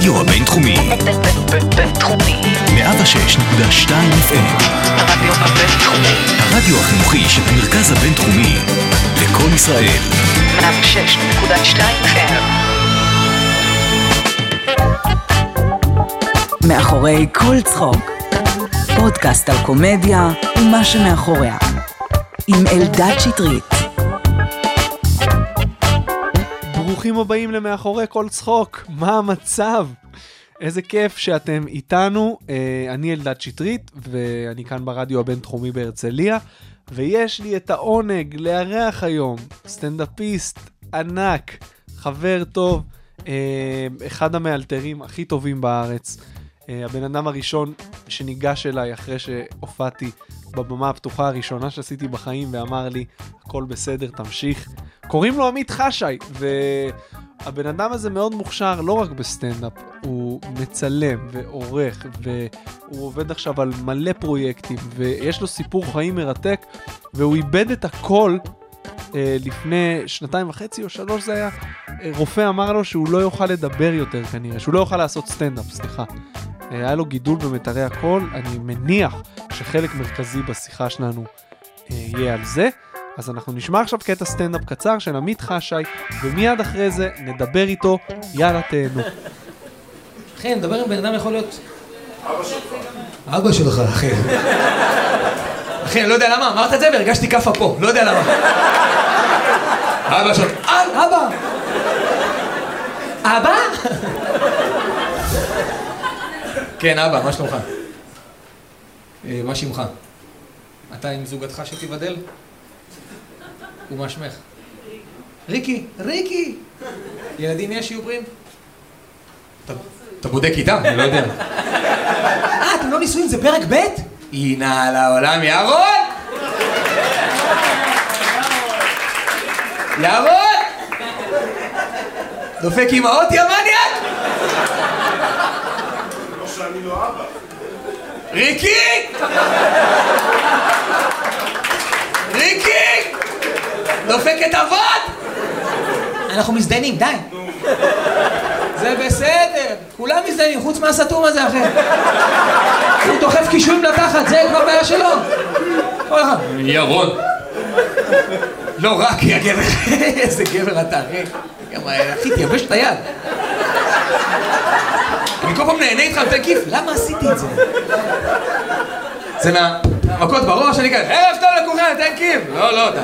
הרדיו הבינתחומי. בינתחומי. 106.2 FM. הרדיו הבינתחומי. הרדיו החינוכי של המרכז הבינתחומי. לקום ישראל. 106.2 FM. מאחורי כל צחוק. פודקאסט על קומדיה ומה שמאחוריה. עם אלדד שטרית. ברוכים הבאים למאחורי כל צחוק, מה המצב? איזה כיף שאתם איתנו, אה, אני אלדד שטרית, ואני כאן ברדיו הבינתחומי בהרצליה, ויש לי את העונג לארח היום סטנדאפיסט ענק, חבר טוב, אה, אחד המאלתרים הכי טובים בארץ. אה, הבן אדם הראשון שניגש אליי אחרי שהופעתי בבמה הפתוחה הראשונה שעשיתי בחיים ואמר לי, הכל בסדר, תמשיך. קוראים לו עמית חשאי, והבן אדם הזה מאוד מוכשר לא רק בסטנדאפ, הוא מצלם ועורך, והוא עובד עכשיו על מלא פרויקטים, ויש לו סיפור חיים מרתק, והוא איבד את הכל לפני שנתיים וחצי או שלוש זה היה, אה, רופא אמר לו שהוא לא יוכל לדבר יותר כנראה, שהוא לא יוכל לעשות סטנדאפ, סליחה. אה, היה לו גידול במיתרי הקול, אני מניח שחלק מרכזי בשיחה שלנו אה, יהיה על זה. אז אנחנו נשמע עכשיו קטע סטנדאפ קצר של עמית חשי, ומיד אחרי זה נדבר איתו, יאללה תהנו. אחי, אני מדבר עם בן אדם יכול להיות... אבא שלך. אבא שלך, אחי. אחי, אני לא יודע למה, אמרת את זה והרגשתי כאפה פה, לא יודע למה. אבא שלך. אה, אבא! אבא? כן, אבא, מה שלומך? אה, מה שמך? אתה עם זוגתך שתיבדל? ומה שמך? ריקי, ריקי! ילדים יש שיהיו בריאים? אתה בודק איתם? אני לא יודע. אה, אתם לא נישואים, זה פרק ב'? הנה על העולם, ירון! ירון! דופק אמהות, יא מניאק! לא שאני לא אבא. ריקי! ריקי! דופקת אבות! אנחנו מזדיינים, די. זה בסדר, כולם מזדיינים, חוץ מהסתום הזה, אחי. הוא דוחף קישואים לתחת, זה כבר בעיה שלו. כל אחד. ירון. לא רק, יא גבר, איזה גבר אתה, אחי. גם, אחי, תייבש את היד. אני כל פעם נהנה איתך נותן כיף, למה עשיתי את זה? זה מהמכות בראש, אני כזה, ערב טוב לכולכם, תן כיף. לא, לא, די.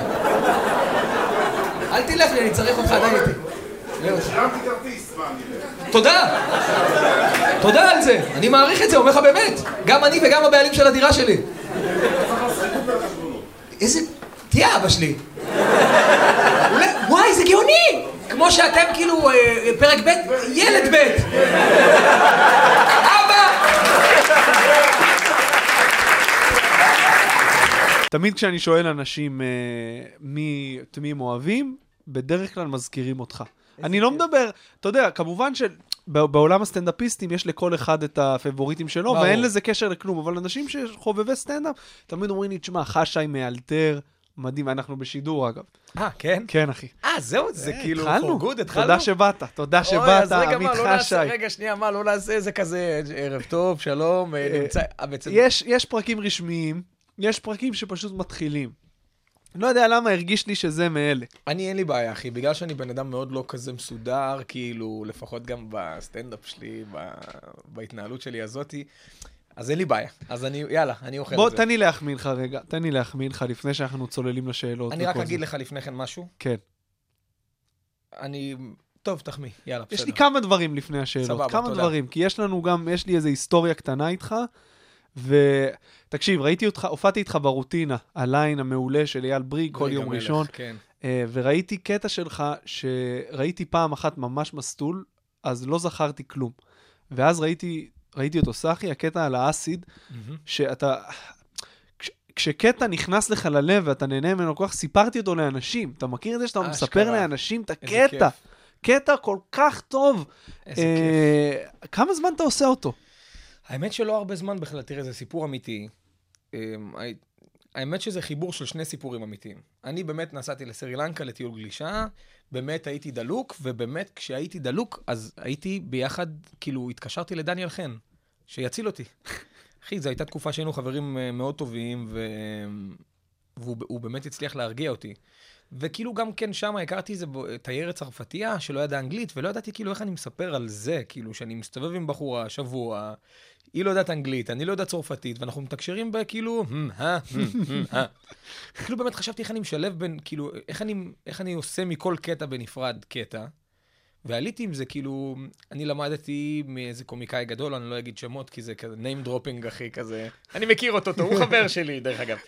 אל תלך לי, אני צריך אותך, די איתי. שילמתי כרטיס? תודה. תודה על זה. אני מעריך את זה, אומר לך באמת. גם אני וגם הבעלים של הדירה שלי. איזה... תהיה אבא שלי. אולי- וואי, זה גאוני! כמו שאתם כאילו, אה, פרק ב', ילד ב'. אבא! תמיד כשאני שואל אנשים אה, מי את מי הם אוהבים, בדרך כלל מזכירים אותך. אני לא מדבר, אתה יודע, כמובן שבעולם הסטנדאפיסטים יש לכל אחד את הפבוריטים שלו, ברור. ואין לזה קשר לכלום, אבל אנשים שחובבי סטנדאפ, תמיד אומרים לי, תשמע, חשי מאלתר, מדהים, אנחנו בשידור אגב. אה, כן? כן, אחי. אה, זהו, זה אה, כאילו התחלנו. for good, התחלנו? תודה שבאת, תודה שבאת, עמית לא חשי. רגע, שנייה, מה, לא נעשה איזה כזה, ערב טוב, שלום, אה, אה, נמצא... יש, יש פרקים רשמיים, יש פרקים שפשוט מתחילים. לא יודע למה, הרגיש לי שזה מאלה. אני אין לי בעיה, אחי, בגלל שאני בן אדם מאוד לא כזה מסודר, כאילו, לפחות גם בסטנדאפ שלי, ב... בהתנהלות שלי הזאתי, אז אין לי בעיה. אז אני, יאללה, אני אוכל בוא, את זה. תן לי להחמיא לך רגע, תן לי להחמיא לך לפני שאנחנו צוללים לשאלות. אני רק אגיד זה. לך לפני כן משהו. כן. אני... טוב, תחמיא, יאללה, בסדר. יש לי כמה דברים לפני השאלות, סבבה, כמה תודה. דברים, כי יש לנו גם, יש לי איזו היסטוריה קטנה איתך, ותקשיב, ראיתי אותך, הופעתי איתך ברוטינה, הליין המעולה של אייל בריג כל יום מלך, ראשון, כן. אה, וראיתי קטע שלך, שראיתי פעם אחת ממש מסטול, אז לא זכרתי כלום. ואז ראיתי, ראיתי אותו סחי, הקטע על האסיד, מהמם. שאתה... כש- כשקטע נכנס לך ללב ואתה נהנה ממנו כל כך, סיפרתי אותו לאנשים. אתה מכיר את זה שאתה. מספר לאנשים את הקטע? כיף. קטע כל כך טוב. איזה אה, כמה זמן אתה עושה אותו? האמת שלא הרבה זמן בכלל, תראה, זה סיפור אמיתי. אמ, האמת שזה חיבור של שני סיפורים אמיתיים. אני באמת נסעתי לסרי לנקה לטיול גלישה, באמת הייתי דלוק, ובאמת כשהייתי דלוק, אז הייתי ביחד, כאילו, התקשרתי לדניאל חן, שיציל אותי. אחי, זו הייתה תקופה שהיינו חברים אה, מאוד טובים, ו... והוא הוא באמת הצליח להרגיע אותי. וכאילו גם כן שם הכרתי איזה תיירת צרפתייה שלא ידעה אנגלית, ולא ידעתי כאילו איך אני מספר על זה, כאילו שאני מסתובב עם בחורה שבוע, היא לא יודעת אנגלית, אני לא יודע צרפתית, ואנחנו מתקשרים בכאילו, "הם, אה, הם, הם, אה." כאילו באמת חשבתי איך אני משלב בין, כאילו, איך אני, איך אני עושה מכל קטע בנפרד קטע. ועליתי עם זה, כאילו, אני למדתי מאיזה קומיקאי גדול, אני לא אגיד שמות, כי זה כזה name dropping, אחי, כזה. אני מכיר אותו, הוא חבר שלי, דרך אגב.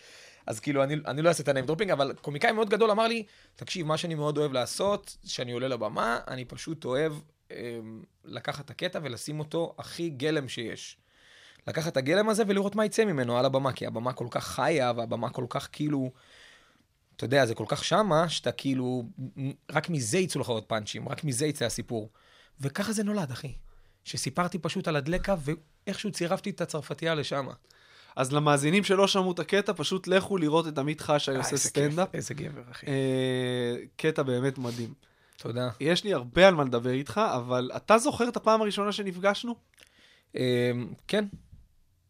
אז כאילו, אני, אני לא אעשה את ה-name dropping, אבל קומיקאי מאוד גדול אמר לי, תקשיב, מה שאני מאוד אוהב לעשות, שאני עולה לבמה, אני פשוט אוהב אה, לקחת את הקטע ולשים אותו הכי גלם שיש. לקחת את הגלם הזה ולראות מה יצא ממנו על הבמה, כי הבמה כל כך חיה, והבמה כל כך כאילו... אתה יודע, זה כל כך שמה, שאתה כאילו, רק מזה יצאו לך עוד פאנצ'ים, רק מזה יצא הסיפור. וככה זה נולד, אחי. שסיפרתי פשוט על הדלקה, ואיכשהו צירפתי את הצרפתייה לשם. אז למאזינים שלא שמעו את הקטע, פשוט לכו לראות את עמית חשי עושה סטנדאפ. איזה גבר, אחי. אה, קטע באמת מדהים. תודה. יש לי הרבה על מה לדבר איתך, אבל אתה זוכר את הפעם הראשונה שנפגשנו? אה, כן,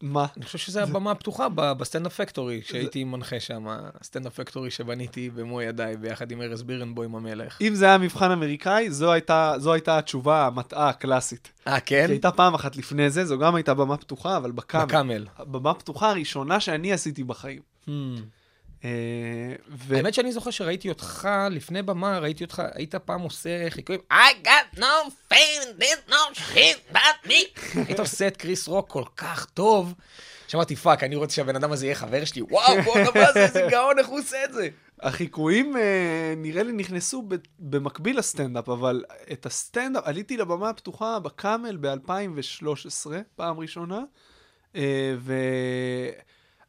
מה? אני חושב שזו הבמה הפתוחה בסטנדאפ פקטורי, שהייתי מנחה שם, הסטנדאפ פקטורי שבניתי במו ידיי, ביחד עם ארז בירנבוים המלך. אם זה היה מבחן אמריקאי, זו הייתה, זו הייתה התשובה המטעה הקלאסית. אה, כן? כי הייתה פעם אחת לפני זה, זו גם הייתה במה פתוחה, אבל בקאמל. בקאמל. הבמה הפתוחה הראשונה שאני עשיתי בחיים. אה, ו... האמת שאני זוכר שראיתי אותך לפני במה, ראיתי אותך, היית פעם עושה חיקויים, I got no fame, there's no shit about me. היית עושה את קריס רוק כל כך טוב, שאמרתי, fuck, אני רוצה שהבן אדם הזה יהיה חבר שלי, וואו, בוא נבוא, איזה גאון, איך הוא עושה את זה. החיקויים אה, נראה לי נכנסו במקביל לסטנדאפ, אבל את הסטנדאפ, עליתי לבמה הפתוחה בקאמל ב-2013, פעם ראשונה, אה,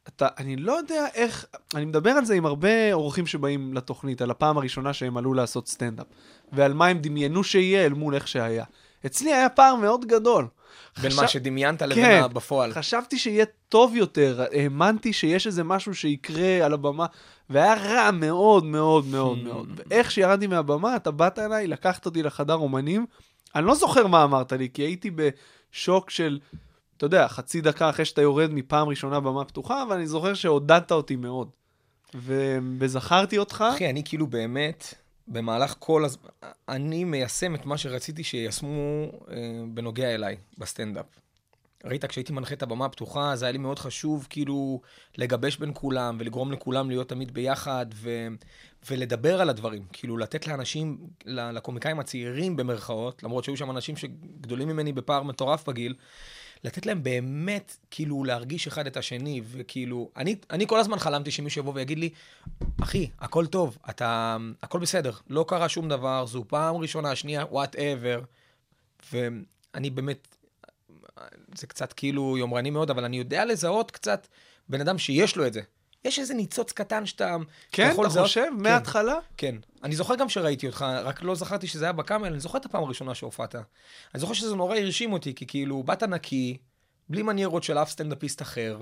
ואתה, אני לא יודע איך, אני מדבר על זה עם הרבה אורחים שבאים לתוכנית, על הפעם הראשונה שהם עלו לעשות סטנדאפ, ועל מה הם דמיינו שיהיה אל מול איך שהיה. אצלי היה פער מאוד גדול. בין חשב- מה שדמיינת לבין כן, בפועל. חשבתי שיהיה טוב יותר, האמנתי שיש איזה משהו שיקרה על הבמה, והיה רע מאוד מאוד מאוד Hmm. מאוד. ואיך שירדתי מהבמה, אתה באת אליי, לקחת אותי לחדר אומנים, אני לא זוכר מה אמרת לי, כי הייתי בשוק של, אתה יודע, חצי דקה אחרי שאתה יורד מפעם ראשונה במה פתוחה, אבל אני זוכר שעודדת אותי מאוד. ו- וזכרתי אותך, אחי, אני כאילו באמת, במהלך כל הזמן, אני מיישם את מה שרציתי שיישמו אה, בנוגע אליי, בסטנדאפ. ראית, כשהייתי מנחה את הבמה הפתוחה, זה היה לי מאוד חשוב כאילו לגבש בין כולם ולגרום לכולם להיות תמיד ביחד ו... ולדבר על הדברים. כאילו, לתת לאנשים, לקומיקאים הצעירים במרכאות, למרות שהיו שם אנשים שגדולים ממני בפער מטורף בגיל, לתת להם באמת, כאילו, להרגיש אחד את השני, וכאילו, אני, אני כל הזמן חלמתי שמישהו יבוא ויגיד לי, אחי, הכל טוב, אתה, הכל בסדר, לא קרה שום דבר, זו פעם ראשונה, שנייה, whatever. ואני באמת, זה קצת כאילו יומרני מאוד, אבל אני יודע לזהות קצת בן אדם שיש לו את זה. יש איזה ניצוץ קטן שאתה... כן, יכול אתה לזהות- חושב? כן. מההתחלה? כן. אני זוכר גם שראיתי אותך, רק לא זכרתי שזה היה בקאמל, אני זוכר את הפעם הראשונה שהופעת. אני זוכר שזה נורא הרשים אותי, כי כאילו, באת נקי, בלי מניירות של אף סטנדאפיסט אחר.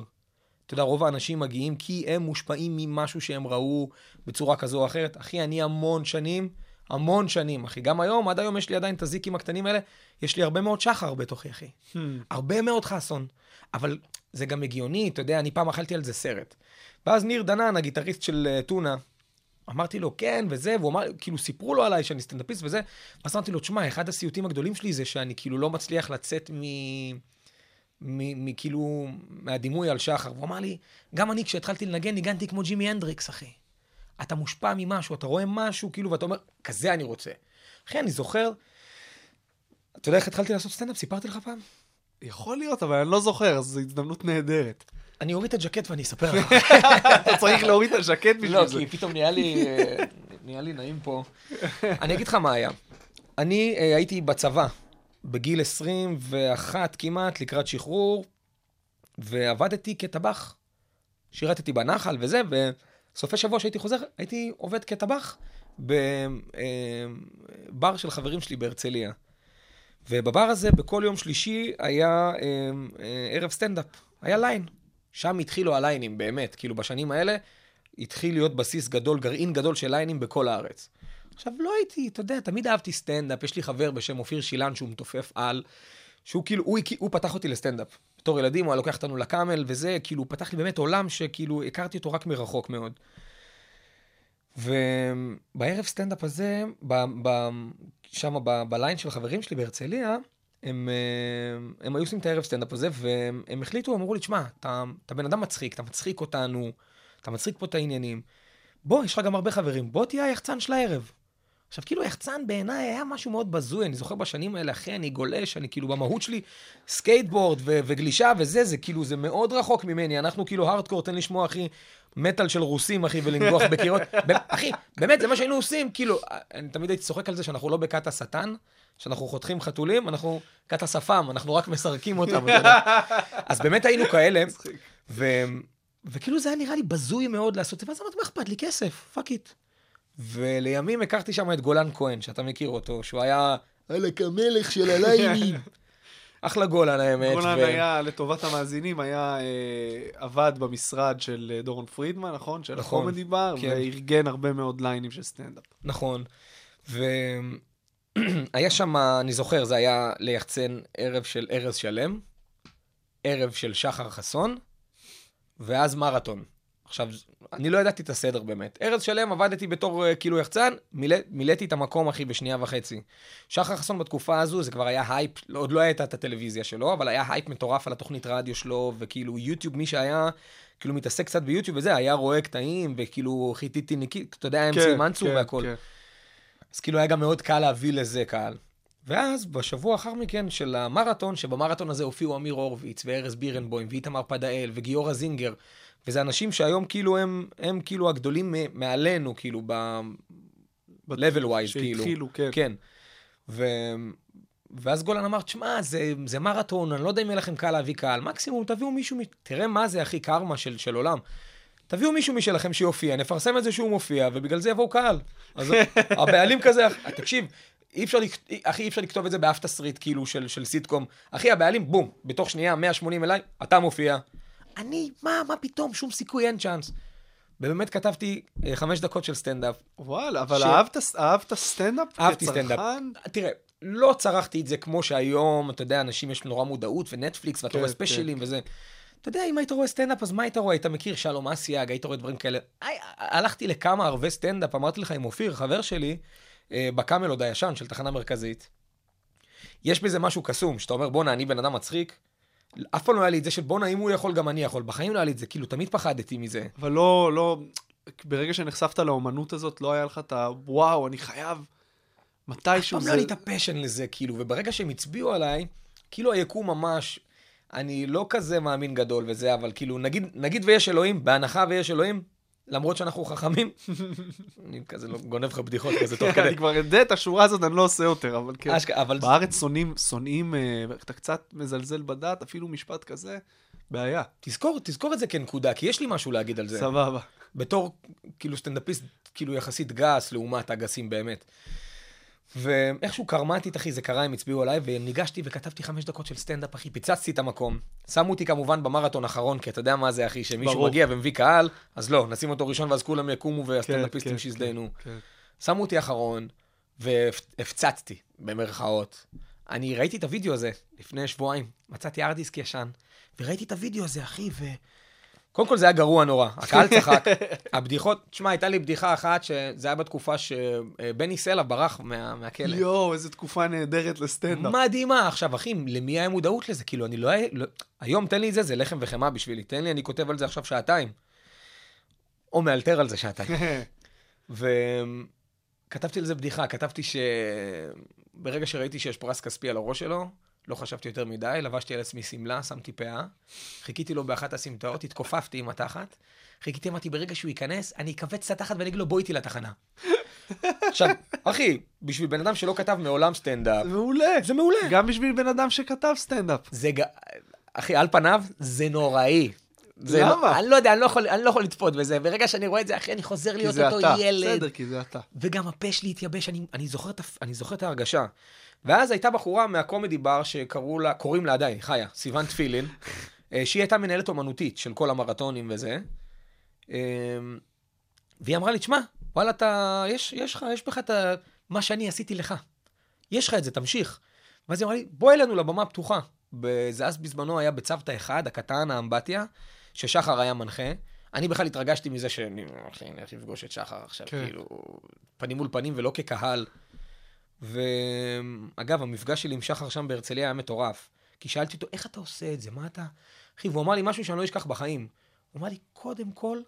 אתה יודע, רוב האנשים מגיעים כי הם מושפעים ממשהו שהם ראו בצורה כזו או אחרת. אחי, אני המון שנים, המון שנים, אחי. גם היום, עד היום יש לי עדיין את הזיקים הקטנים האלה, יש לי הרבה מאוד שחר בתוכי, אחי. הרבה מאוד חסון. אבל זה גם הגיוני, אתה יודע, אני פעם אכלתי על זה סרט. ואז ניר דנן, הגיטריסט של אה, טונה, אמרתי לו, כן, וזה, והוא אמר, כאילו, סיפרו לו עליי שאני סטנדאפיסט וזה, ואז אמרתי לו, תשמע, אחד הסיוטים הגדולים שלי זה שאני כאילו לא מצליח לצאת מ... מ... מ... כאילו, מהדימוי על שחר. והוא אמר לי, גם אני, כשהתחלתי לנגן, ניגנתי כמו ג'ימי הנדריקס, אחי. אתה מושפע ממשהו, אתה רואה משהו, כאילו, ואתה אומר, כזה אני רוצה. אחי, אני זוכר, אתה יודע איך התחלתי לעשות סטנדאפ? סיפרתי לך פעם? יכול להיות, אבל אני לא זוכר, זו הזדמנות נהדרת. אני אוריד את הג'קט ואני אספר לך. אתה צריך להוריד את הז'קט בשביל לא, זה. כי פתאום נהיה לי, אה, נהיה לי נעים פה. אני אגיד לך מה היה. אני אה, הייתי בצבא, בגיל 21 כמעט, לקראת שחרור, ועבדתי כטבח. שירתתי בנחל וזה, וסופי שבוע שהייתי חוזר, הייתי עובד כטבח בבר של חברים שלי בהרצליה. ובבר הזה, בכל יום שלישי, היה אה, אה, ערב סטנדאפ. היה ליין. שם התחילו הליינים, באמת. כאילו, בשנים האלה, התחיל להיות בסיס גדול, גרעין גדול של ליינים בכל הארץ. עכשיו, לא הייתי, אתה יודע, תמיד אהבתי סטנדאפ, יש לי חבר בשם אופיר שילן שהוא מתופף על, שהוא כאילו, הוא, הוא פתח אותי לסטנדאפ. בתור ילדים, הוא היה לוקח אותנו לקאמל וזה, כאילו, הוא פתח לי באמת עולם שכאילו, הכרתי אותו רק מרחוק מאוד. ובערב סטנדאפ הזה, שם בליין של חברים שלי בהרצליה, הם, אה, הם היו עושים את הערב סטנדאפ הזה, והם החליטו, אמרו לי, תשמע, אתה, אתה בן אדם מצחיק, אתה מצחיק אותנו, אתה מצחיק פה את העניינים. בוא, יש לך גם הרבה חברים, בוא תהיה היחצן של הערב. עכשיו, כאילו, יחצן בעיניי היה משהו מאוד בזוי, אני זוכר בשנים האלה, אחי, אני גולש, אני כאילו, במהות שלי, סקייטבורד ו- וגלישה וזה, זה כאילו, זה מאוד רחוק ממני. אנחנו כאילו הארדקור, תן לשמוע, אחי, מטאל של רוסים, אחי, ולנגוח בקירות. אחי, באמת, זה מה שהיינו עושים, כאילו, אני תמיד הייתי צוחק על זה שאנחנו לא בכת השטן, שאנחנו חותכים חתולים, אנחנו כת השפם, אנחנו רק מסרקים אותם. אז באמת היינו כאלה, ו... וכאילו זה היה נראה לי בזוי מאוד לעשות את זה, ואז אמרתי, מה אכפת לי כסף, fuck it. ולימים הכרתי שם את גולן כהן, שאתה מכיר אותו, שהוא היה עלק המלך של הליינים. אחלה גולן האמת. גולן ו- היה, לטובת המאזינים, היה אה, עבד במשרד של אה, דורון פרידמן, נכון? של נכון, הקומדי בר, כן. וארגן הרבה מאוד ליינים של סטנדאפ. נכון. והיה שם, אני זוכר, זה היה ליחצן ערב של ארז שלם, ערב של שחר חסון, ואז מרתון. עכשיו, אני לא ידעתי את הסדר באמת. ארז שלם, עבדתי בתור אה, כאילו יחצן, מילא, מילאתי את המקום, אחי, בשנייה וחצי. שחר חסון בתקופה הזו, זה כבר היה הייפ, לא, עוד לא הייתה את הטלוויזיה שלו, אבל היה הייפ מטורף על התוכנית רדיו שלו, וכאילו יוטיוב, מי שהיה, כאילו מתעסק קצת ביוטיוב וזה, היה רואה קטעים, וכאילו חיטיתי ניקי, אתה יודע, אמצעי מנצור והכל. כן. אז כאילו היה גם מאוד קל להביא לזה קהל. ואז בשבוע אחר מכן של המרתון, שבמרתון הזה הופיעו אמיר הורוביץ, וארז בירנבוים, ואיתמר פדאל, וגיורא זינגר, וזה אנשים שהיום כאילו הם, הם כאילו הגדולים מעלינו, כאילו ב... level wise, כאילו. שהתחילו, כן. כן. ו... ואז גולן אמר, תשמע, זה, זה מרתון, אני לא יודע אם יהיה לכם קל להביא קהל, מקסימום תביאו מישהו. תראה מה זה, אחי, קרמה של, של עולם. תביאו מישהו משלכם שיופיע, נפרסם את זה שהוא מופיע, ובגלל זה יבואו קהל. אז הבעלים כזה, תקשיב, אי אפשר, אחי, אי אפשר לכתוב את זה באף תסריט, כאילו, של, של סיטקום. אחי, הבעלים, בום, בתוך שנייה, 180 אליי, אתה מופיע. אני, מה, מה פתאום, שום סיכוי, אין צ'אנס. ובאמת כתבתי אה, חמש דקות של סטנדאפ. וואלה, אבל ש- אהבת, אהבת סטנדאפ אהבתי כצרכן? סטנדאפ. תראה, לא צרכתי את זה כמו שהיום, אתה יודע, אנשים יש נורא מודעות ונטפליקס, ואתה כן, רואה ספיישלים וזה. אתה יודע, אם היית רואה סטנדאפ, אז מה היית רואה? היית מכיר שלום אסיאג, היית רואה דברים כאלה. היי, הלכתי לכמה ערבי סטנדאפ, אמרתי לך עם אופיר, חבר שלי, אה, בקאמל עוד הישן של תחנה מרכזית. יש בזה משהו קסום, שאתה אומר, בואנה, אני בן אדם מצחיק. אף פעם לא היה לי את זה של בואנה, אם הוא יכול, גם אני יכול. בחיים לא היה לי את זה, כאילו, תמיד פחדתי מזה. אבל לא, לא, ברגע שנחשפת לאומנות הזאת, לא היה לך את ה... וואו, אני חייב אפ מתישהו פעם לא היה לי את ה passion לזה, כאילו, וברגע שהם הצביעו עליי, כאילו היקום ממש, אני לא כזה מאמין גדול וזה, אבל כאילו, נגיד, נגיד ויש אלוהים, בהנחה ויש אלוהים, למרות שאנחנו חכמים, אני כזה לא גונב לך בדיחות כזה תוך כדי. אני כבר יודע את השורה הזאת, אני לא עושה יותר, אבל כן. אבל בארץ שונאים, שונאים, אה, אתה קצת מזלזל בדת, אפילו משפט כזה, בעיה. תזכור, תזכור את זה כנקודה, כי יש לי משהו להגיד על זה. סבבה. בתור, כאילו, סטנדאפיסט, כאילו, יחסית גס לעומת הגסים באמת. ואיכשהו קרמטית, אחי, זה קרה, הם הצביעו עליי, וניגשתי וכתבתי חמש דקות של סטנדאפ, אחי, פיצצתי את המקום. שמו אותי כמובן במרתון האחרון, כי אתה יודע מה זה, אחי, שמישהו ברור. מגיע ומביא קהל, אז לא, נשים אותו ראשון ואז כולם יקומו כן, והסטנדאפיסטים כן, שיזדיינו. כן. שמו אותי אחרון, והפצצתי, במרכאות. אני ראיתי את הוידאו הזה לפני שבועיים, מצאתי ארדיסק ישן, וראיתי את הוידאו הזה, אחי, ו... קודם כל זה היה גרוע נורא, הקהל צחק, הבדיחות, תשמע, הייתה לי בדיחה אחת, שזה היה בתקופה שבני סלע ברח מה, מהכלא. יואו, איזה תקופה נהדרת לסטנדאפ. מדהימה. עכשיו, אחי, למי היה מודעות לזה? כאילו, אני לא... לא... היום תן לי את זה, זה לחם וחמאה בשבילי. תן לי, אני כותב על זה עכשיו שעתיים. או מאלתר על זה שעתיים. וכתבתי על זה בדיחה, כתבתי שברגע שראיתי שיש פרס כספי על הראש שלו, לא חשבתי יותר מדי, לבשתי על עצמי שמלה, שמתי פאה, חיכיתי לו באחת הסמטאות, התכופפתי עם התחת, חיכיתי, אמרתי, ברגע שהוא ייכנס, אני אכווץ את התחת ואני אגיד לו, בוא איתי לתחנה. עכשיו, אחי, בשביל בן אדם שלא כתב מעולם סטנדאפ, זה מעולה. זה מעולה. גם בשביל בן אדם שכתב סטנדאפ. זה ג... אחי, על פניו, זה נוראי. זה למה? לא, אני לא יודע, אני לא, יכול, אני לא יכול לצפות בזה. ברגע שאני רואה את זה, אחי, אני חוזר כי להיות זה אותו אתה. ילד. בסדר, כי זה אתה. וגם הפה שלי התייבש, אני, אני, זוכר את, אני זוכר את ההרגשה. ואז הייתה בחורה מהקומדי בר שקראו לה, קוראים לה עדיין, חיה, סיוון תפילין, אה, שהיא הייתה מנהלת אומנותית של כל המרתונים וזה. אה, והיא אמרה לי, תשמע, וואלה, אתה, יש, יש לך, יש בך את ה- מה שאני עשיתי לך. יש לך את זה, תמשיך. ואז היא אמרה לי, בוא אלינו לבמה הפתוחה. זה אז בזמנו היה בצוותא אחד, הקטן, האמבטיה, ששחר היה מנחה. אני בכלל התרגשתי מזה שאני, הולך לפגוש את שחר עכשיו, כן. כאילו, פנים מול פנים ולא כקהל. ואגב, המפגש שלי עם שחר שם בהרצליה היה מטורף. כי שאלתי אותו, איך אתה עושה את זה? מה אתה... אחי, והוא אמר לי משהו שאני לא אשכח בחיים. הוא אמר לי, קודם כל,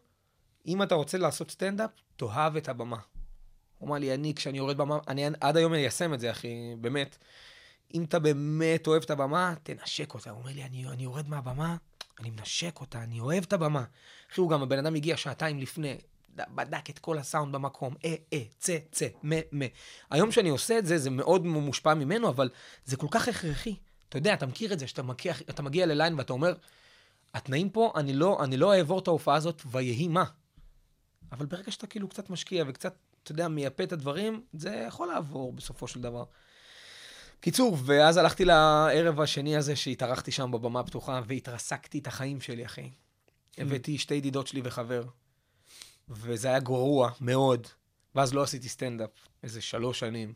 אם אתה רוצה לעשות סטנדאפ, תאהב את הבמה. הוא אמר לי, אני, כשאני יורד במה, אני עד היום איישם את זה, אחי, באמת. אם אתה באמת אוהב את הבמה, תנשק אותה. הוא אומר לי, אני, אני יורד מהבמה, אני מנשק אותה, אני אוהב את הבמה. אחי, הוא גם, הבן אדם הגיע שעתיים לפני, בדק את כל הסאונד במקום, אה, אה, צא, צא, מה, מה. היום שאני עושה את זה, זה מאוד מושפע ממנו, אבל זה כל כך הכרחי. אתה יודע, אתה מכיר את זה, שאתה מגיע, אתה מגיע לליין ואתה אומר, התנאים פה, אני לא, אני לא אעבור את ההופעה הזאת, ויהי מה. אבל ברגע שאתה כאילו קצת משקיע וקצת, אתה יודע, מייפה את הדברים, זה יכול לעבור בסופו של דבר. קיצור, ואז הלכתי לערב השני הזה שהתארחתי שם בבמה הפתוחה, והתרסקתי את החיים שלי, אחי. הבאתי שתי ידידות שלי וחבר, וזה היה גרוע מאוד. ואז לא עשיתי סטנדאפ, איזה שלוש שנים.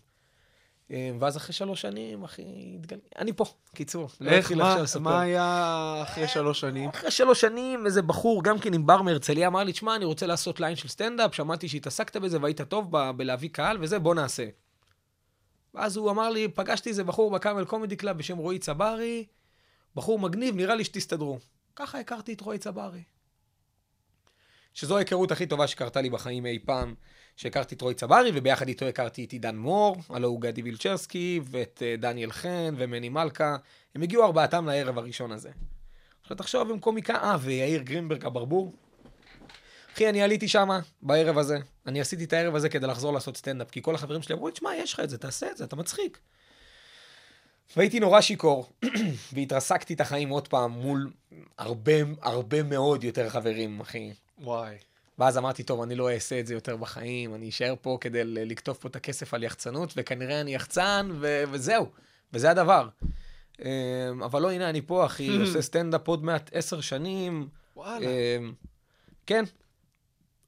אה, ואז אחרי שלוש שנים, אחי, התגל... אני פה, קיצור. לא איך, אתחיל מה-. מה היה אחרי שלוש שנים? אחרי שלוש שנים, איזה בחור, גם כן עם בר מהרצליה, אמר לי, תשמע, אני רוצה לעשות ליין של סטנדאפ, שמעתי שהתעסקת בזה והיית טוב ב- בלהביא קהל וזה, בוא נעשה. ואז הוא אמר לי, פגשתי איזה בחור בקאמל קומדי קלאב בשם רועי צברי, בחור מגניב, נראה לי שתסתדרו. ככה הכרתי את רועי צברי. שזו ההיכרות הכי טובה שקרתה לי בחיים אי פעם, שהכרתי את רועי צברי, וביחד איתו הכרתי את עידן מור, הלו הוא גדי וילצ'רסקי, ואת אה, דניאל חן, ומני מלכה. הם הגיעו ארבעתם לערב הראשון הזה. עכשיו תחשוב עם קומיקה, אה, ויאיר גרינברג הברבור. אחי, אני עליתי שמה בערב הזה. אני עשיתי את הערב הזה כדי לחזור לעשות סטנדאפ, כי כל החברים שלי אמרו תשמע, יש לך את זה, תעשה את זה, אתה מצחיק. והייתי נורא שיכור, והתרסקתי את החיים עוד פעם מול הרבה, הרבה מאוד יותר חברים, אחי. וואי. ואז אמרתי, טוב, אני לא אעשה את זה יותר בחיים, אני אשאר פה כדי לקטוף פה את הכסף על יחצנות, וכנראה אני יחצן, ו- וזהו, וזה הדבר. אמ, אבל לא, הנה, אני פה, אחי, עושה סטנדאפ עוד מעט עשר שנים. וואלה. אמ, כן,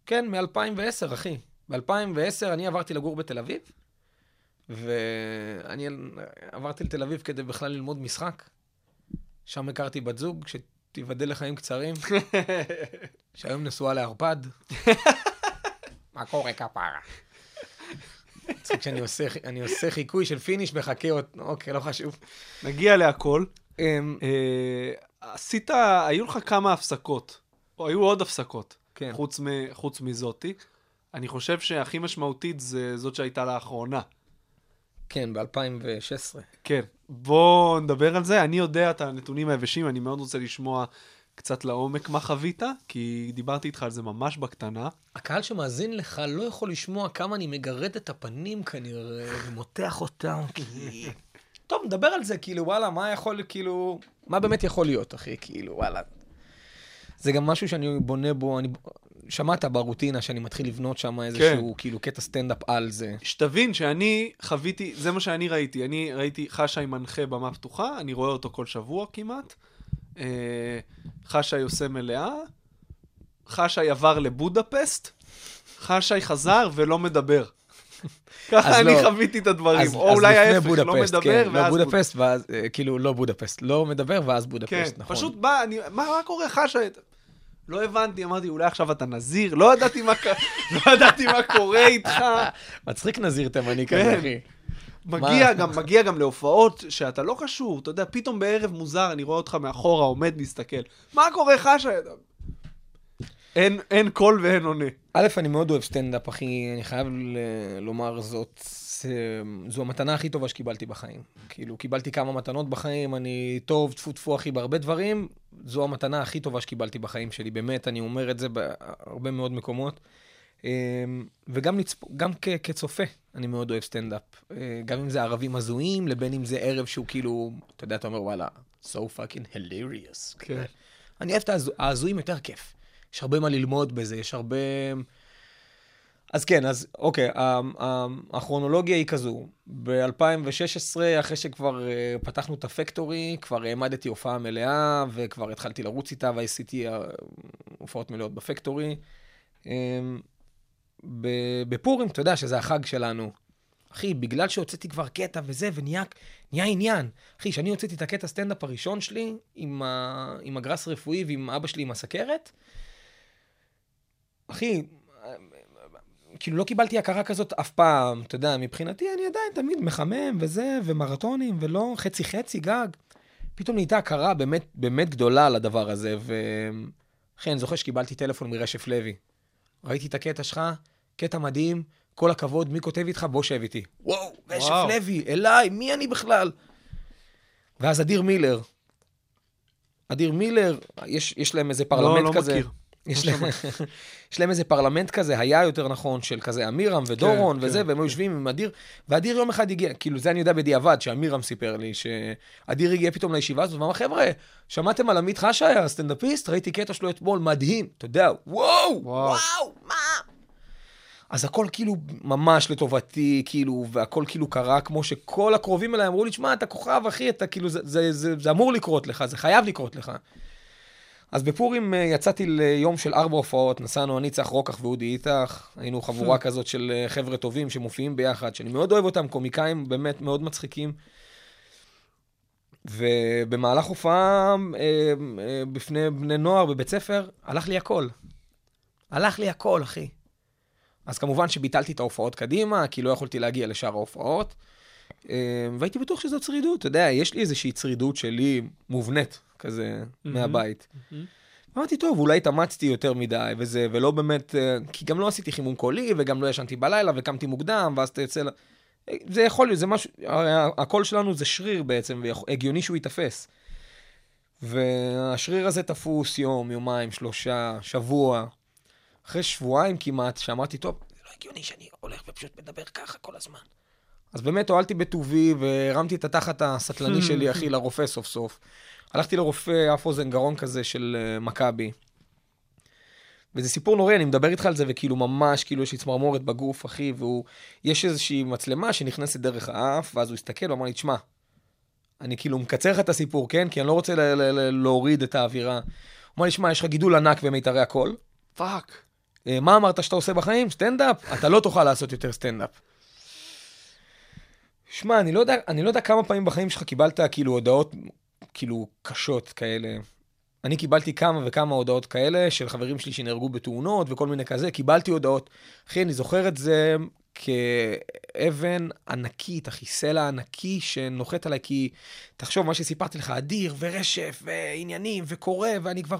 כן, מ-2010, אחי. ב-2010 אני עברתי לגור בתל אביב, ואני עברתי לתל אביב כדי בכלל ללמוד משחק. שם הכרתי בת זוג, שתיבדל לחיים קצרים, שהיום נשואה לערפד. מה קורה, כפרה? מצחיק שאני עושה, אני עושה חיקוי של פיניש, מחכה עוד, אוקיי, לא חשוב. נגיע להכל. אמ, אה, עשית, היו לך כמה הפסקות, או היו עוד הפסקות, כן. חוץ, מ, חוץ מזאתי. אני חושב שהכי משמעותית זה זאת שהייתה לאחרונה. כן, ב-2016. כן, בוא נדבר על זה. אני יודע את הנתונים היבשים, אני מאוד רוצה לשמוע קצת לעומק מה חווית, כי דיברתי איתך על זה ממש בקטנה. הקהל שמאזין לך לא יכול לשמוע כמה אני מגרד את הפנים כנראה, ומותח אותם, כי... טוב, נדבר על זה, כאילו, וואלה, מה יכול, כאילו... מה באמת יכול להיות, אחי, כאילו, וואלה. זה גם משהו שאני בונה בו, אני... שמעת ברוטינה שאני מתחיל לבנות שם איזשהו, כאילו, קטע סטנדאפ על זה. שתבין שאני חוויתי, זה מה שאני ראיתי. אני ראיתי חשי מנחה במה פתוחה, אני רואה אותו כל שבוע כמעט. אה, חשי עושה מלאה, חשי עבר לבודפסט, חשי חזר ולא מדבר. ככה אני לא. חוויתי את הדברים. אז, או אז אולי ההפך, לא בודפסט, מדבר כן, ואז לא בודפסט, ואז, אה, כאילו, לא בודפסט, לא מדבר ואז בודפסט, כן, נכון. פשוט בא, אני, מה, מה קורה חשי? לא הבנתי, אמרתי, אולי עכשיו אתה נזיר, לא ידעתי מה, לא ידעתי מה קורה איתך. מצחיק נזיר תימני כן. כזה, אחי. מגיע? גם, מגיע גם להופעות שאתה לא קשור, אתה יודע, פתאום בערב מוזר, אני רואה אותך מאחורה, עומד, מסתכל. מה קורה חשי? אין, אין קול ואין עונה. א', אני מאוד אוהב סטנדאפ, אחי, אני חייב ל- לומר זאת, זה- זו המתנה הכי טובה שקיבלתי בחיים. כאילו, קיבלתי כמה מתנות בחיים, אני טוב, טפו טפו, אחי, בהרבה דברים, זו המתנה הכי טובה שקיבלתי בחיים שלי, באמת, אני אומר את זה בהרבה מאוד מקומות. אמ, וגם לצפ... גם כ... כצופה, אני מאוד אוהב סטנדאפ. אה, גם אם זה ערבים הזויים, לבין אם זה ערב שהוא כאילו, אתה יודע, אתה אומר, וואלה, so fucking hilarious. כן. אני אוהב את ההזו- ההזויים יותר כיף. יש הרבה מה ללמוד בזה, יש הרבה... אז כן, אז אוקיי, הכרונולוגיה היא כזו. ב-2016, אחרי שכבר אה, פתחנו את הפקטורי, כבר העמדתי הופעה מלאה, וכבר התחלתי לרוץ איתה, ועשיתי אה, הופעות מלאות בפקטורי. ב- בפורים, אתה יודע שזה החג שלנו. אחי, בגלל שהוצאתי כבר קטע וזה, ונהיה נהיה עניין. אחי, כשאני הוצאתי את הקטע סטנדאפ הראשון שלי, עם, ה, עם הגרס רפואי ועם אבא שלי עם הסכרת, אחי, כאילו לא קיבלתי הכרה כזאת אף פעם, אתה יודע, מבחינתי אני עדיין תמיד מחמם וזה, ומרתונים, ולא חצי חצי גג. פתאום נהייתה הכרה באמת, באמת גדולה לדבר הזה, ואחי, אני זוכר שקיבלתי טלפון מרשף לוי. ראיתי את הקטע שלך, קטע מדהים, כל הכבוד, מי כותב איתך? בוא שב איתי. וואו, רשף וואו. לוי, אליי, מי אני בכלל? ואז אדיר מילר. אדיר מילר, יש, יש להם איזה פרלמנט לא כזה. מכיר. יש להם, יש להם איזה פרלמנט כזה, היה יותר נכון, של כזה אמירם ודורון כן, וזה, כן, והם היו יושבים עם אדיר, ואדיר יום אחד הגיע, כאילו זה אני יודע בדיעבד, שאמירם סיפר לי, שאדיר הגיע פתאום לישיבה הזאת, ואמר, חבר'ה, שמעתם על עמית חשאי, הסטנדאפיסט? ראיתי קטע שלו אתמול, מדהים, אתה יודע, וואו, וואו. וואו, מה? אז הכל כאילו ממש לטובתי, כאילו, והכל כאילו קרה כמו שכל הקרובים אליי אמרו לי, שמע, אתה כוכב, אחי, אתה כאילו, זה, זה, זה, זה אמור לקרות לך, זה חייב לקרות לך. אז בפורים אה, יצאתי ליום של ארבע הופעות, נסענו אני, צח רוקח ואודי איתך, היינו חבורה כזאת של אה, חבר'ה טובים שמופיעים ביחד, שאני מאוד אוהב אותם, קומיקאים באמת מאוד מצחיקים. ובמהלך הופעה אה, אה, בפני בני נוער בבית ספר, הלך לי הכל. הלך לי הכל, אחי. אז כמובן שביטלתי את ההופעות קדימה, כי לא יכולתי להגיע לשאר ההופעות. אה, והייתי בטוח שזו צרידות, אתה יודע, יש לי איזושהי צרידות שלי מובנית, כזה, מהבית. אמרתי, טוב, אולי התאמצתי יותר מדי וזה, ולא באמת, אה, כי גם לא עשיתי חימום קולי, וגם לא ישנתי בלילה, וקמתי מוקדם, ואז אתה יוצא... אה, זה יכול להיות, זה משהו, הרי הקול שלנו זה שריר בעצם, והגיוני שהוא ייתפס. והשריר הזה תפוס יום, יומיים, שלושה, שבוע. אחרי שבועיים כמעט, שאמרתי, טוב, זה לא הגיוני שאני הולך ופשוט מדבר ככה כל הזמן. אז באמת הואלתי בטובי והרמתי את התחת הסטלני שלי, אחי, לרופא סוף סוף. הלכתי לרופא אף אוזן גרון כזה של אה, מכבי. וזה סיפור נוראי, אני מדבר איתך על זה, וכאילו ממש, כאילו יש לי צמרמורת בגוף, אחי, והוא... יש איזושהי מצלמה שנכנסת דרך האף, ואז הוא הסתכל ואמר לי, תשמע, אני כאילו מקצר לך את הסיפור, כן? כי אני לא רוצה ל- ל- ל- להוריד את האווירה. הוא אמר לי, שמע, יש לך גידול ענק במיתרי הקול. פאק. אה, מה אמרת שאתה עושה בחיים? סטנדאפ? אתה לא תוכל לעשות יותר סטנדאפ. שמע, אני לא אני לא יודע כמה פעמים בחיים שלך קיבלת כאילו הודעות כאילו קשות כאלה. אני קיבלתי כמה וכמה הודעות כאלה של חברים שלי שנהרגו בתאונות וכל מיני כזה, קיבלתי הודעות. אחי, אני זוכר את זה כאבן ענקית, אחי, סלע ענקי שנוחת עליי, כי תחשוב, מה שסיפרתי לך, אדיר ורשף ועניינים וקורא, ואני כבר...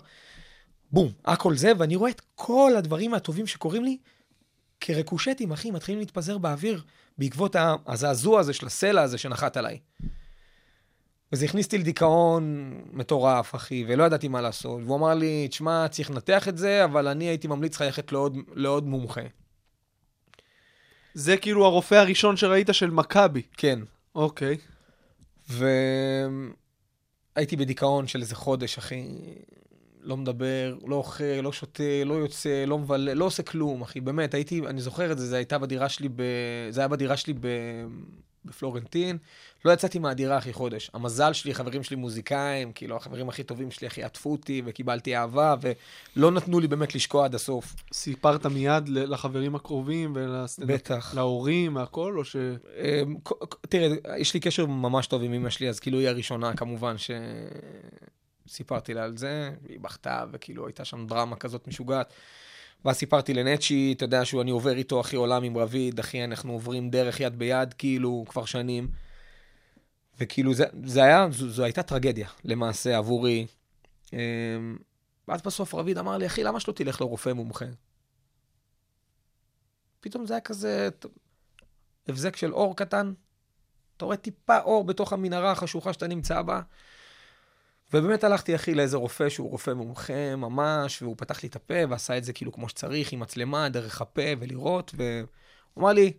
בום, הכל זה, ואני רואה את כל הדברים הטובים שקורים לי כריקושטים, אחי, מתחילים להתפזר באוויר בעקבות הזעזוע הזה של הסלע הזה שנחת עליי. וזה הכניס אותי לדיכאון מטורף, אחי, ולא ידעתי מה לעשות. והוא אמר לי, תשמע, צריך לנתח את זה, אבל אני הייתי ממליץ לך ללכת לעוד, לעוד מומחה. זה כאילו הרופא הראשון שראית של מכבי. כן. אוקיי. והייתי בדיכאון של איזה חודש, אחי. לא מדבר, לא אוכל, לא שותה, לא יוצא, לא מבלה, לא עושה כלום, אחי. באמת, הייתי, אני זוכר את זה, זה הייתה בדירה שלי, ב... זה היה בדירה שלי ב... בפלורנטין. לא יצאתי מהדירה, אחי, חודש. המזל שלי, חברים שלי מוזיקאים, כאילו, החברים הכי טובים שלי, אחי, עטפו אותי, וקיבלתי אהבה, ולא נתנו לי באמת לשקוע עד הסוף. סיפרת מיד לחברים הקרובים ולסטנדאפ? בטח. להורים, מהכל, או ש... אמ, תראה, יש לי קשר ממש טוב עם אמא שלי, אז כאילו היא הראשונה כמובן שסיפרתי לה על זה, היא בכתה וכאילו הייתה שם דרמה כזאת משוגעת. ואז סיפרתי לנצ'י, אתה יודע שאני עובר איתו אחי עולם עם רביד, אחי אנחנו עוברים דרך יד ביד כאילו כבר שנים. וכאילו זה, זה היה, זו, זו הייתה טרגדיה למעשה עבורי. אמ, ואז בסוף רביד אמר לי, אחי, למה שלא תלך לרופא מומחה? פתאום זה היה כזה, הבזק של אור קטן, אתה רואה טיפה אור בתוך המנהרה החשוכה שאתה נמצא בה. ובאמת הלכתי, אחי, לאיזה רופא שהוא רופא מומחה ממש, והוא פתח לי את הפה ועשה את זה כאילו כמו שצריך, עם מצלמה, דרך הפה ולראות, והוא אמר לי,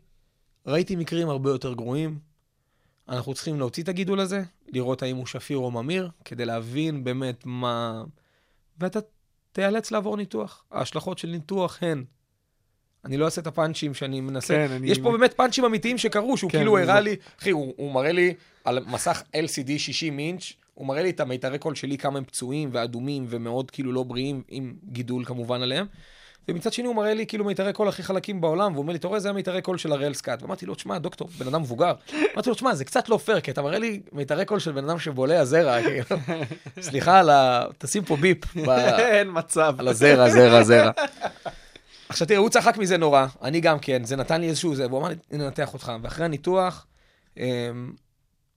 ראיתי מקרים הרבה יותר גרועים, אנחנו צריכים להוציא את הגידול הזה, לראות האם הוא שפיר או ממיר, כדי להבין באמת מה... ואתה תיאלץ לעבור ניתוח. ההשלכות של ניתוח הן אני לא אעשה את הפאנצ'ים שאני מנסה. כן, אני- יש פה באמת פאנצ'ים אמיתיים שקרו, שהוא כן, כאילו הראה זוכר. לי, אחי, הוא, הוא מראה לי על מסך LCD 60 אינץ', הוא מראה לי את המיתרי קול שלי, כמה הם פצועים ואדומים ומאוד כאילו לא בריאים, עם גידול כמובן עליהם. ומצד שני הוא מראה לי כאילו מיתרי קול הכי חלקים בעולם, והוא אומר לי, אתה רואה, זה המיתרי קול של הראל סקאט. ואמרתי לו, תשמע, דוקטור, בן אדם מבוגר. אמרתי לו, תשמע, זה קצת לא פייר, כי אתה מראה לי מיתרי קול של בן אדם שבולע זרע, כאילו. סליחה על ה... תשים פה ביפ. אין מצב. על הזרע, זרע, זרע. עכשיו תראה, הוא צחק מזה נורא, אני גם כן, זה נתן לי איזשהו זה, והוא אמר לי, ננתח אותך. ואחרי הניתוח, אמ,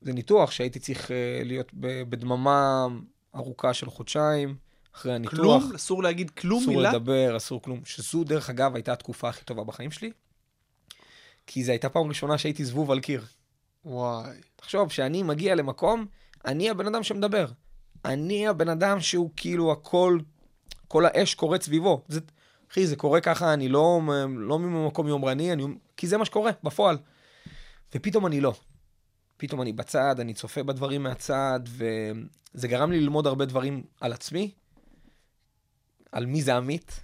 זה ניתוח שהייתי צריך אה, להיות בדממה ארוכה של חודשיים, אחרי הניתוח. כלום? אסור להגיד כלום אסור מילה? לדבר, אסור כלום. שזו, דרך אגב, הייתה התקופה הכי טובה בחיים שלי, כי זו הייתה פעם ראשונה שהייתי זבוב על קיר. וואי. תחשוב, שאני מגיע למקום, אני הבן אדם שמדבר. אני הבן אדם שהוא כאילו הכל, כל האש קורית סביבו. זה, אחי, זה קורה ככה, אני לא, לא ממקום יומרני, אני, כי זה מה שקורה, בפועל. ופתאום אני לא. פתאום אני בצד, אני צופה בדברים מהצד, וזה גרם לי ללמוד הרבה דברים על עצמי, על מי זה עמית,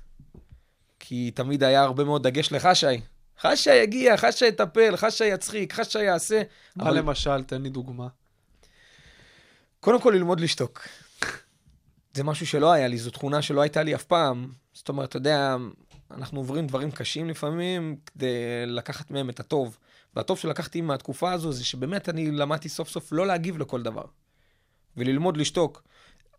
כי תמיד היה הרבה מאוד דגש לחשי. חשי יגיע, חשי יטפל, חשי יצחיק, חשי יעשה. מה אבל- למשל? תן לי דוגמה. קודם כל ללמוד לשתוק. זה משהו שלא היה לי, זו תכונה שלא הייתה לי אף פעם. זאת אומרת, אתה יודע, אנחנו עוברים דברים קשים לפעמים כדי לקחת מהם את הטוב. והטוב שלקחתי מהתקופה הזו זה שבאמת אני למדתי סוף סוף לא להגיב לכל דבר. וללמוד לשתוק.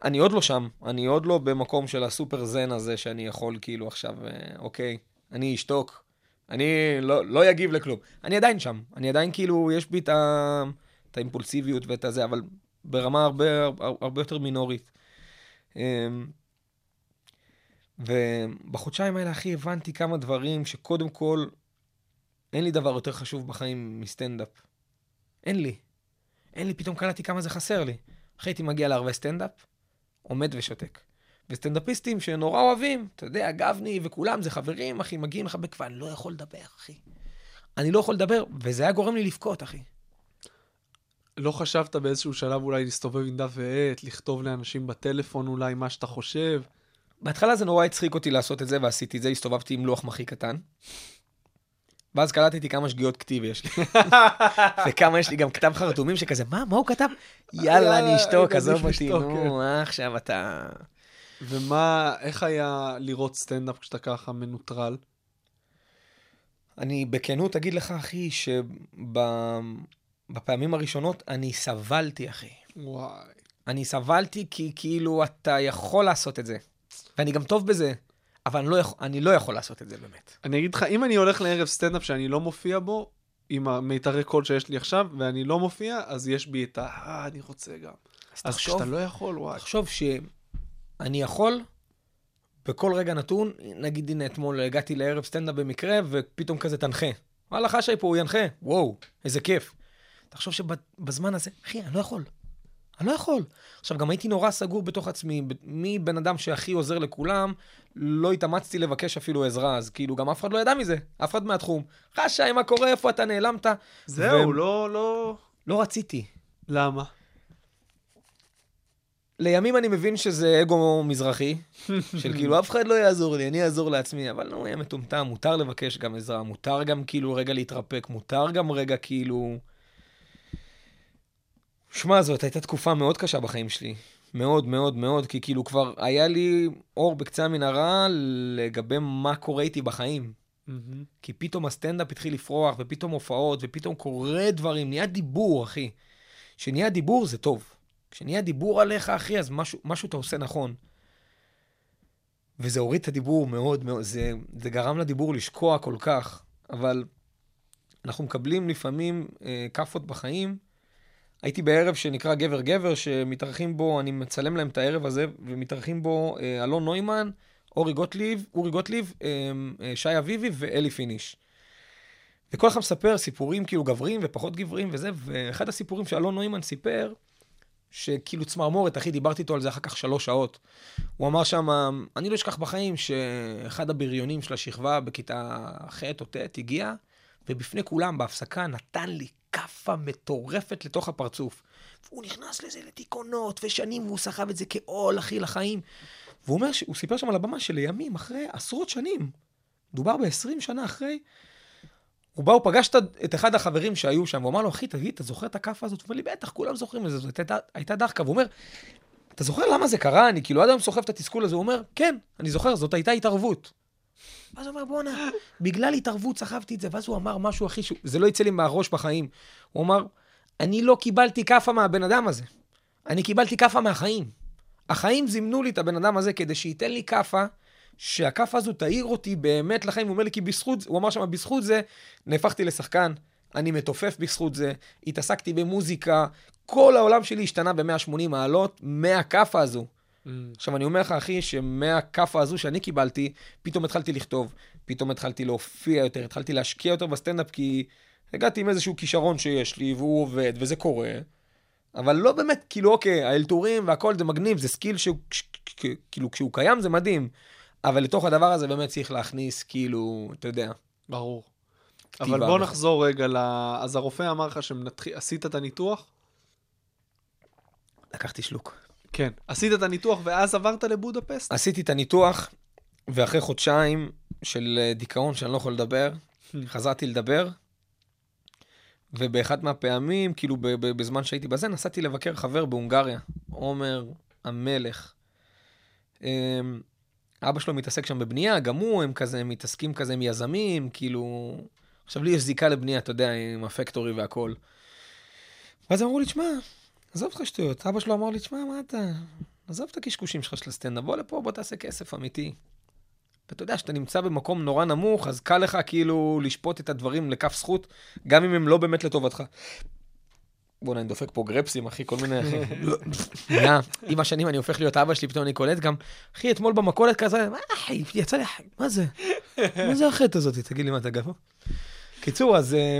אני עוד לא שם, אני עוד לא במקום של הסופר זן הזה שאני יכול כאילו עכשיו, אה, אוקיי, אני אשתוק, אני לא, לא אגיב לכלום. אני עדיין שם, אני עדיין כאילו, יש בי את, ה, את האימפולסיביות ואת הזה, אבל ברמה הרבה, הרבה יותר מינורית. אמ, ובחודשיים האלה, אחי, הבנתי כמה דברים שקודם כל, אין לי דבר יותר חשוב בחיים מסטנדאפ. אין לי. אין לי, פתאום קלטתי כמה זה חסר לי. אחי, הייתי מגיע להרבה סטנדאפ, עומד ושותק. וסטנדאפיסטים שנורא אוהבים, אתה יודע, גבני וכולם, זה חברים, אחי, מגיעים לחבק, ואני לא יכול לדבר, אחי. אני לא יכול לדבר, וזה היה גורם לי לבכות, אחי. לא חשבת באיזשהו שלב אולי להסתובב עם דף ועט, לכתוב לאנשים בטלפון אולי מה שאתה חושב? בהתחלה זה נורא הצחיק אותי לעשות את זה, ועשיתי את זה, הסתובבתי עם לוח מחי קטן. ואז קלטתי כמה שגיאות כתיב יש לי. וכמה יש לי גם כתב חרטומים שכזה, מה, מה הוא כתב? יאללה, אני אשתוק, עזוב אותי, כן. נו, מה עכשיו אתה... ומה, איך היה לראות סטנדאפ כשאתה ככה מנוטרל? אני בכנות אגיד לך, אחי, שבפעמים הראשונות אני סבלתי, אחי. וואי. אני סבלתי כי כאילו אתה יכול לעשות את זה. ואני גם טוב בזה, אבל אני לא יכול, אני לא יכול לעשות את זה באמת. אני אגיד לך, אם אני הולך לערב סטנדאפ שאני לא מופיע בו, עם המיתרי קול שיש לי עכשיו, ואני לא מופיע, אז יש בי את ה... אה, אני רוצה גם. אז אז תחשוב, כשאתה לא יכול, וואי. תחשוב שאני יכול בכל רגע נתון, נגיד הנה אתמול הגעתי לערב סטנדאפ במקרה, ופתאום כזה תנחה. וואלה, חשי פה, הוא ינחה. וואו, איזה כיף. תחשוב שבזמן הזה, אחי, אני לא יכול. אני לא יכול. עכשיו, גם הייתי נורא סגור בתוך עצמי, מבן אדם שהכי עוזר לכולם, לא התאמצתי לבקש אפילו עזרה, אז כאילו גם אף אחד לא ידע מזה, אף אחד מהתחום. חשי, מה קורה, איפה אתה נעלמת? זהו, ו- לא, לא... לא רציתי. למה? לימים אני מבין שזה אגו מזרחי, של כאילו אף אחד לא יעזור לי, אני אעזור לעצמי, אבל נו, יהיה מטומטם, מותר לבקש גם עזרה, מותר גם כאילו רגע להתרפק, מותר גם רגע כאילו... שמע, זאת הייתה תקופה מאוד קשה בחיים שלי. מאוד מאוד מאוד, כי כאילו כבר היה לי אור בקצה המנהרה לגבי מה קורה איתי בחיים. מהמם. כי פתאום הסטנדאפ התחיל לפרוח, ופתאום הופעות, ופתאום קורה דברים, נהיה דיבור, אחי. כשנהיה דיבור זה טוב. כשנהיה דיבור עליך, אחי, אז משהו, משהו אתה עושה נכון. וזה הוריד את הדיבור מאוד מאוד, זה, זה גרם לדיבור לשקוע כל כך, אבל אנחנו מקבלים לפעמים אה, כאפות בחיים. הייתי בערב שנקרא גבר גבר, שמתארחים בו, אני מצלם להם את הערב הזה, ומתארחים בו אה, אלון נוימן, אורי גוטליב, אורי גוטליב, אה, אה, שי אביבי ואלי פיניש. וכל אחד מספר סיפורים כאילו גבריים ופחות גבריים וזה, ואחד הסיפורים שאלון נוימן סיפר, שכאילו צמרמורת, אחי, דיברתי איתו על זה אחר כך שלוש שעות. הוא אמר שם, אני לא אשכח בחיים שאחד הבריונים של השכבה בכיתה ח' או ט' הגיע, ובפני כולם בהפסקה נתן לי כאפה מטורפת לתוך הפרצוף. והוא נכנס לזה לדיכאונות ושנים, והוא סחב את זה כעול, אחי, לחיים. והוא אומר, הוא סיפר שם על הבמה שלימים, אחרי עשרות שנים, מדובר ב-20 שנה אחרי, הוא בא, הוא פגש את אחד החברים שהיו שם, והוא אמר לו, אחי, תגיד, אתה זוכר את הכאפה הזאת? הוא אומר לי, בטח, כולם זוכרים את זה, זאת הייתה, הייתה דחקה. והוא אומר, אתה זוכר למה זה קרה? אני כאילו עד היום סוחב את התסכול הזה. הוא אומר, כן, אני זוכר, זאת הייתה התערבות. ואז הוא אומר, בואנה, בגלל התערבות סחבתי את זה, ואז הוא אמר משהו ש... זה לא יצא לי מהראש בחיים. הוא אמר, אני לא קיבלתי כאפה מהבן אדם הזה. אני קיבלתי כאפה מהחיים. החיים זימנו לי את הבן אדם הזה כדי שייתן לי כאפה, שהכאפה הזו תעיר אותי באמת לחיים. הוא אומר לי, כי בזכות, הוא אמר שם, בזכות זה נהפכתי לשחקן, אני מתופף בזכות זה, התעסקתי במוזיקה, כל העולם שלי השתנה ב-180 מעלות מהכאפה הזו. עכשיו, אני אומר לך, אחי, שמהכאפה הזו שאני קיבלתי, פתאום התחלתי לכתוב, פתאום התחלתי להופיע יותר, התחלתי להשקיע יותר בסטנדאפ, כי הגעתי עם איזשהו כישרון שיש לי, והוא עובד, וזה קורה. אבל לא באמת, כאילו, אוקיי, האלתורים והכל זה מגניב, זה skill שהוא, כאילו, כשהוא קיים זה מדהים. אבל לתוך הדבר הזה באמת צריך להכניס, כאילו, אתה יודע, ברור. אבל בוא. נחזור רגע ל... אז הרופא אמר לך שעשית את הניתוח? לקחתי שלוק. כן. עשית את הניתוח ואז עברת לבודפסט? עשיתי את הניתוח, ואחרי חודשיים של אה, דיכאון שאני לא יכול לדבר, חזרתי לדבר, ובאחת מהפעמים, כאילו ב- ב- בזמן שהייתי בזה, נסעתי לבקר חבר בהונגריה, עומר המלך. אמ, אבא שלו מתעסק שם בבנייה, גם הוא, הם כזה מתעסקים כזה עם יזמים, כאילו... עכשיו, לי יש זיקה לבנייה, אתה יודע, עם הפקטורי והכל. ואז אמרו לי, תשמע, עזוב אותך שטויות. אבא שלו אמר לי, תשמע, מה אתה... עזוב את הקשקושים שלך של הסטנדאפ, בוא לפה, בוא תעשה כסף אמיתי. ואתה יודע, כשאתה נמצא במקום נורא נמוך, אז קל לך כאילו לשפוט את הדברים לכף זכות, גם אם הם לא באמת לטובתך. בוא'נה, אני דופק פה גרפסים, אחי, כל מיני, עם השנים אני הופך להיות אבא שלי, פתאום אני קולט גם, אחי, אתמול במכולת כזה, מה, אחי, יצא לי, מה זה? מה זה החטא הזאת? תגיד לי, מה, אתה גבוה? קיצור, אז, אה,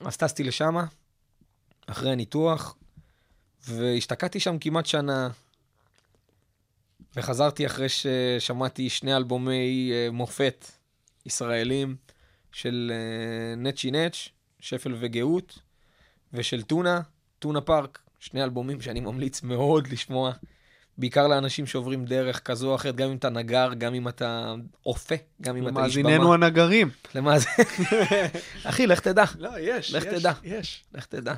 אז טסתי לשם, אחרי הניתוח, והשתקעתי שם כמעט שנה, וחזרתי אחרי ששמעתי שני אלבומי אה, מופת ישראלים של אה, נצ'י נץ', שפל וגאות, ושל טונה, טונה פארק, שני אלבומים שאני ממליץ מאוד לשמוע, בעיקר לאנשים שעוברים דרך כזו או אחרת, גם אם אתה נגר, גם אם אתה אופה, גם אם אתה איש במה. מאזיננו הנגרים. למה זה? אחי, לך תדע, לא, יש, לך יש, תדע. יש. לך תדע.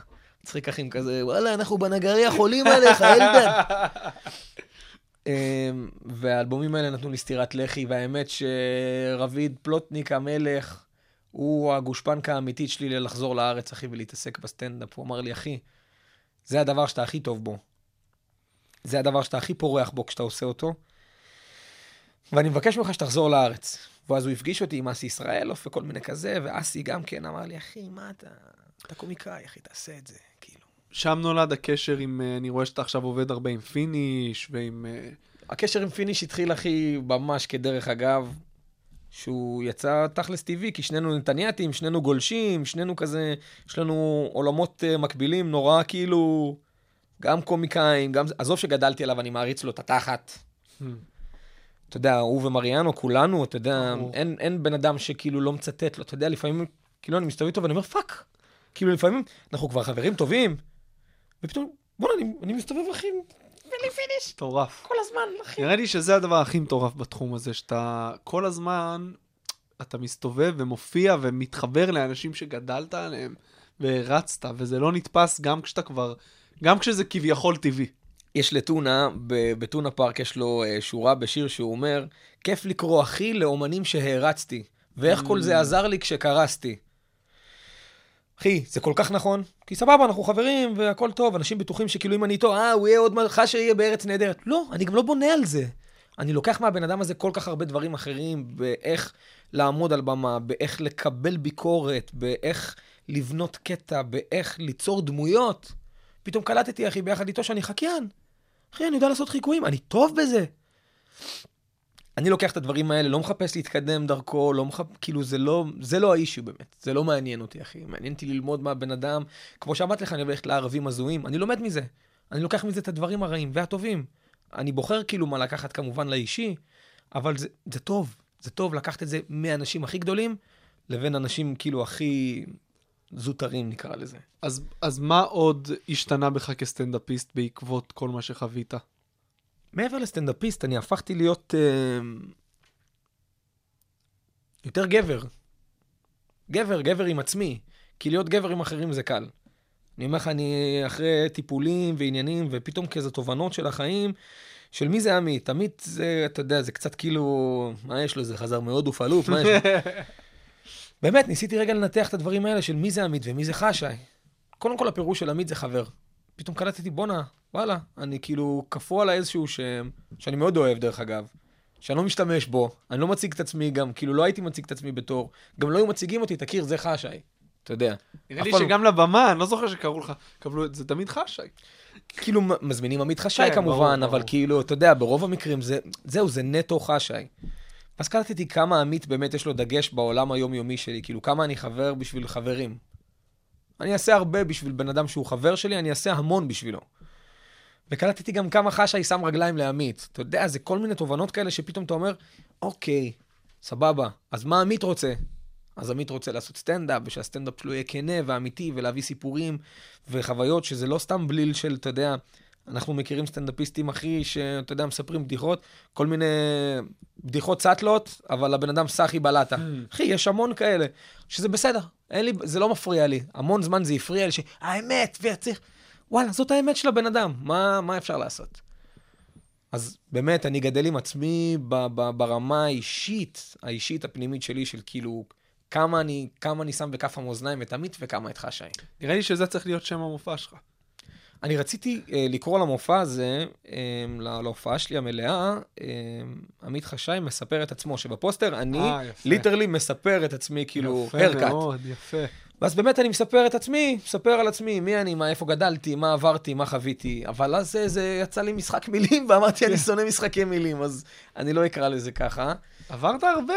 מצחיק אחים כזה, וואלה, אנחנו בנגריה חולים עליך, אלדד. אמ, והאלבומים האלה נתנו לי סטירת לחי, והאמת שרביד פלוטניק המלך, הוא הגושפנקה האמיתית שלי ללחזור לארץ, אחי, ולהתעסק בסטנדאפ. הוא אמר לי, אחי, זה הדבר שאתה הכי טוב בו. זה הדבר שאתה הכי פורח בו כשאתה עושה אותו. ואני מבקש ממך שתחזור לארץ. ואז הוא הפגיש אותי עם אסי ישראלוף וכל מיני כזה, ואסי גם כן אמר לי, אחי, מה אתה... אתה קומיקאי, אחי, תעשה את זה. שם נולד הקשר עם, אה, אני רואה שאתה עכשיו עובד הרבה עם פיניש ועם... אה, הקשר עם פיניש התחיל, אחי, ממש כדרך אגב, שהוא יצא תכלס טבעי, כי שנינו נתניאתים, שנינו גולשים, שנינו כזה, יש לנו עולמות אה, מקבילים, נורא כאילו, גם קומיקאים, גם... עזוב שגדלתי עליו, אני מעריץ לו את התחת. אתה יודע, הוא ומריאנו, כולנו, אתה יודע. אין, אין בן אדם שכאילו לא מצטט לו, אתה יודע, לפעמים, כאילו, אני מסתובב איתו ואני אומר, פאק. כאילו, לפעמים, אנחנו כבר חברים טובים, ופתאום, בוא'נה, אני, אני מסתובב, אחי, אלי פיניש, מטורף. כל הזמן, אחי. נראה לי שזה הדבר הכי מטורף בתחום הזה, שאתה כל הזמן, אתה מסתובב ומופיע ומתחבר לאנשים שגדלת עליהם והערצת, וזה לא נתפס גם כשאתה כבר, גם כשזה כביכול טבעי. יש לטונה, בטונה פארק יש לו אה, שורה בשיר שהוא אומר, כיף לקרוא אחי לאומנים שהערצתי, ואיך כל זה עזר לי כשקרסתי. אחי, זה כל כך נכון, כי סבבה, אנחנו חברים והכל טוב, אנשים בטוחים שכאילו אם אני איתו, אה, הוא יהיה עוד מה, חש יהיה בארץ נהדרת. לא, אני גם לא בונה על זה. אני לוקח מהבן אדם הזה כל כך הרבה דברים אחרים, באיך לעמוד על במה, באיך לקבל ביקורת, באיך לבנות קטע, באיך ליצור דמויות. פתאום קלטתי, אחי, ביחד איתו שאני חקיין. אחי, אני יודע לעשות חיקויים, אני טוב בזה. אני לוקח את הדברים האלה, לא מחפש להתקדם דרכו, לא מחפ... כאילו, זה לא, זה לא האישיו באמת. זה לא מעניין אותי, אחי. מעניין אותי ללמוד מהבן אדם. כמו שאמרתי לך, אני הולך לערבים הזויים, אני לומד מזה. אני לוקח מזה את הדברים הרעים והטובים. אני בוחר כאילו מה לקחת כמובן לאישי, אבל זה, זה טוב. זה טוב לקחת את זה מהאנשים הכי גדולים, לבין אנשים כאילו הכי זוטרים, נקרא לזה. אז, אז מה עוד השתנה בך כסטנדאפיסט בעקבות כל מה שחווית? מעבר לסטנדאפיסט, אני הפכתי להיות אה, יותר גבר. גבר, גבר עם עצמי. כי להיות גבר עם אחרים זה קל. אני אומר לך, אני אחרי טיפולים ועניינים, ופתאום כאיזה תובנות של החיים, של מי זה עמית? עמית זה, אתה יודע, זה קצת כאילו, מה יש לו? זה חזר מהודו פלוף? מה יש לו? באמת, ניסיתי רגע לנתח את הדברים האלה של מי זה עמית ומי זה חשי. קודם כל, הפירוש של עמית זה חבר. פתאום קלטתי, בואנה, וואלה, אני כאילו קפוא עליי איזשהו שם, שאני מאוד אוהב, דרך אגב, שאני לא משתמש בו, אני לא מציג את עצמי גם, כאילו לא הייתי מציג את עצמי בתור, גם לא היו מציגים אותי, תכיר, זה חשי. אתה יודע. נראה לי פעם- שגם לבמה, אני לא זוכר שקראו לך, קבלו את זה תמיד חשי. כאילו מזמינים עמית חשי כן, כמובן, ברור, אבל ברור. כאילו, אתה יודע, ברוב המקרים זה, זהו, זה נטו חשי. ואז קלטתי כמה עמית באמת יש לו דגש בעולם היומיומי שלי, כאילו כמה אני חבר בשביל חברים. אני אעשה הרבה בשביל בן אדם שהוא חבר שלי, אני אעשה המון בשבילו. וקלטתי גם כמה חשי שם רגליים לעמית. אתה יודע, זה כל מיני תובנות כאלה שפתאום אתה אומר, אוקיי, סבבה, אז מה עמית רוצה? אז עמית רוצה לעשות סטנדאפ, ושהסטנדאפ שלו יהיה כנה ואמיתי, ולהביא סיפורים וחוויות, שזה לא סתם בליל של, אתה יודע, אנחנו מכירים סטנדאפיסטים, אחי, שאתה יודע, מספרים בדיחות, כל מיני בדיחות סאטלות, אבל הבן אדם סאחי בלטה. אחי, יש המון כאלה, שזה בסדר, אין לי, זה לא מפריע לי. המון זמן זה הפריע לי, שהאמת, וצריך... וואלה, זאת האמת של הבן אדם, מה, מה אפשר לעשות? אז באמת, אני גדל עם עצמי ב- ב- ברמה האישית, האישית הפנימית שלי, של כאילו, כמה אני, כמה אני שם בכף המאזניים את עמית וכמה את חשי. נראה לי שזה צריך להיות שם המופע שלך. אני רציתי אה, לקרוא למופע הזה, אה, לה- להופעה שלי המלאה, אה, עמית חשי מספר את עצמו, שבפוסטר אני אה, יפה. ליטרלי מספר את עצמי, כאילו, יפה הרקאט. מאוד, יפה. ואז באמת אני מספר את עצמי, מספר על עצמי, מי אני, מה, איפה גדלתי, מה עברתי, מה חוויתי. אבל אז זה, זה יצא לי משחק מילים, ואמרתי, כן. אני שונא משחקי מילים, אז אני לא אקרא לזה ככה. עברת הרבה.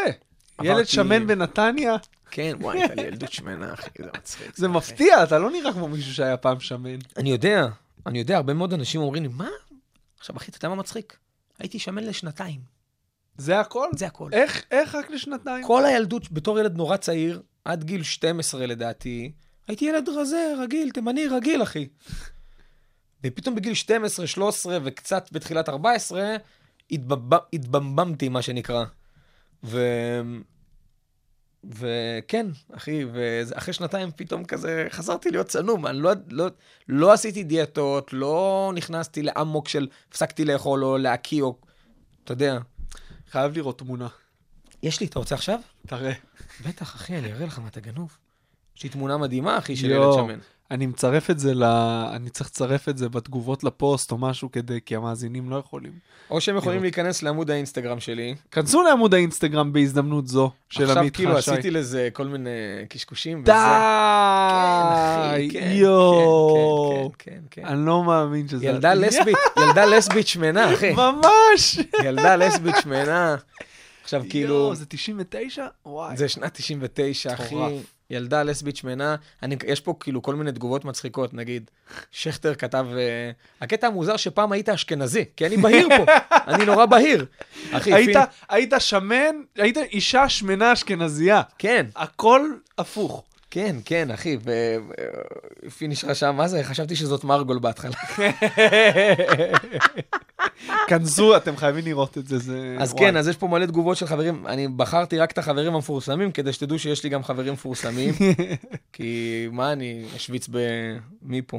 ילד שמן בנתניה, כן, וואי, הייתה לי ילדות שמנה, אחי, זה מצחיק. זה מפתיע, אתה לא נראה כמו מישהו שהיה פעם שמן. אני יודע, אני יודע, הרבה מאוד אנשים אומרים לי, מה? עכשיו, אחי, אתה יודע מה מצחיק? הייתי שמן לשנתיים, זה הכל? זה הכל. איך, איך רק לשנתיים? כל הילדות, בתור ילד נורא צעיר, עד גיל 12 לדעתי, הייתי ילד רזה, רגיל, תימני, רגיל, אחי. ופתאום בגיל 12, 13 וקצת בתחילת 14, התבב... התבמבמתי, מה שנקרא. ו... וכן, אחי, ואחרי שנתיים פתאום כזה חזרתי להיות צנום. אני לא, לא, לא עשיתי דיאטות, לא נכנסתי לאמוק של הפסקתי לאכול או להקיא, או... אתה יודע. חייב לראות תמונה. יש לי, אתה רוצה עכשיו? תראה. בטח, אחי, אני אראה לך מה אתה גנוב. יש לי תמונה מדהימה, אחי, של. ילד שמן. אני מצרף את זה ל... אני צריך לצרף את זה בתגובות לפוסט או משהו כדי, כי המאזינים לא יכולים. או שהם יכולים להיכנס לעמוד האינסטגרם שלי. כנסו לעמוד האינסטגרם בהזדמנות זו של עכשיו עמית כאילו חשי. עשיתי לזה כל מיני קשקושים. די! וזה. כן, אחי, כן, יואו! כן, כן, כן, כן. אני לא מאמין שזה... ילדה לסבית, ילדה לסבית שמנה, אחי. ממש! ילדה לסבית שמנה. עכשיו כאילו, יואו, זה 99? וואי. זה שנת 99, אחי. ילדה לסבית שמנה. אני, יש פה כאילו כל מיני תגובות מצחיקות, נגיד, שכטר כתב, אה, הקטע המוזר שפעם היית אשכנזי, כי אני בהיר פה, אני נורא בהיר. אחי, היית, פין- היית שמן, היית אישה שמנה אשכנזייה. כן, הכל הפוך. כן, כן, אחי, ופיניש רשם, מה זה? חשבתי שזאת מרגול בהתחלה. כנסו, אתם חייבים לראות את זה, זה... אז וואי. כן, אז יש פה מלא תגובות של חברים. אני בחרתי רק את החברים המפורסמים, כדי שתדעו שיש לי גם חברים מפורסמים. כי מה אני אשוויץ ב... מי פה?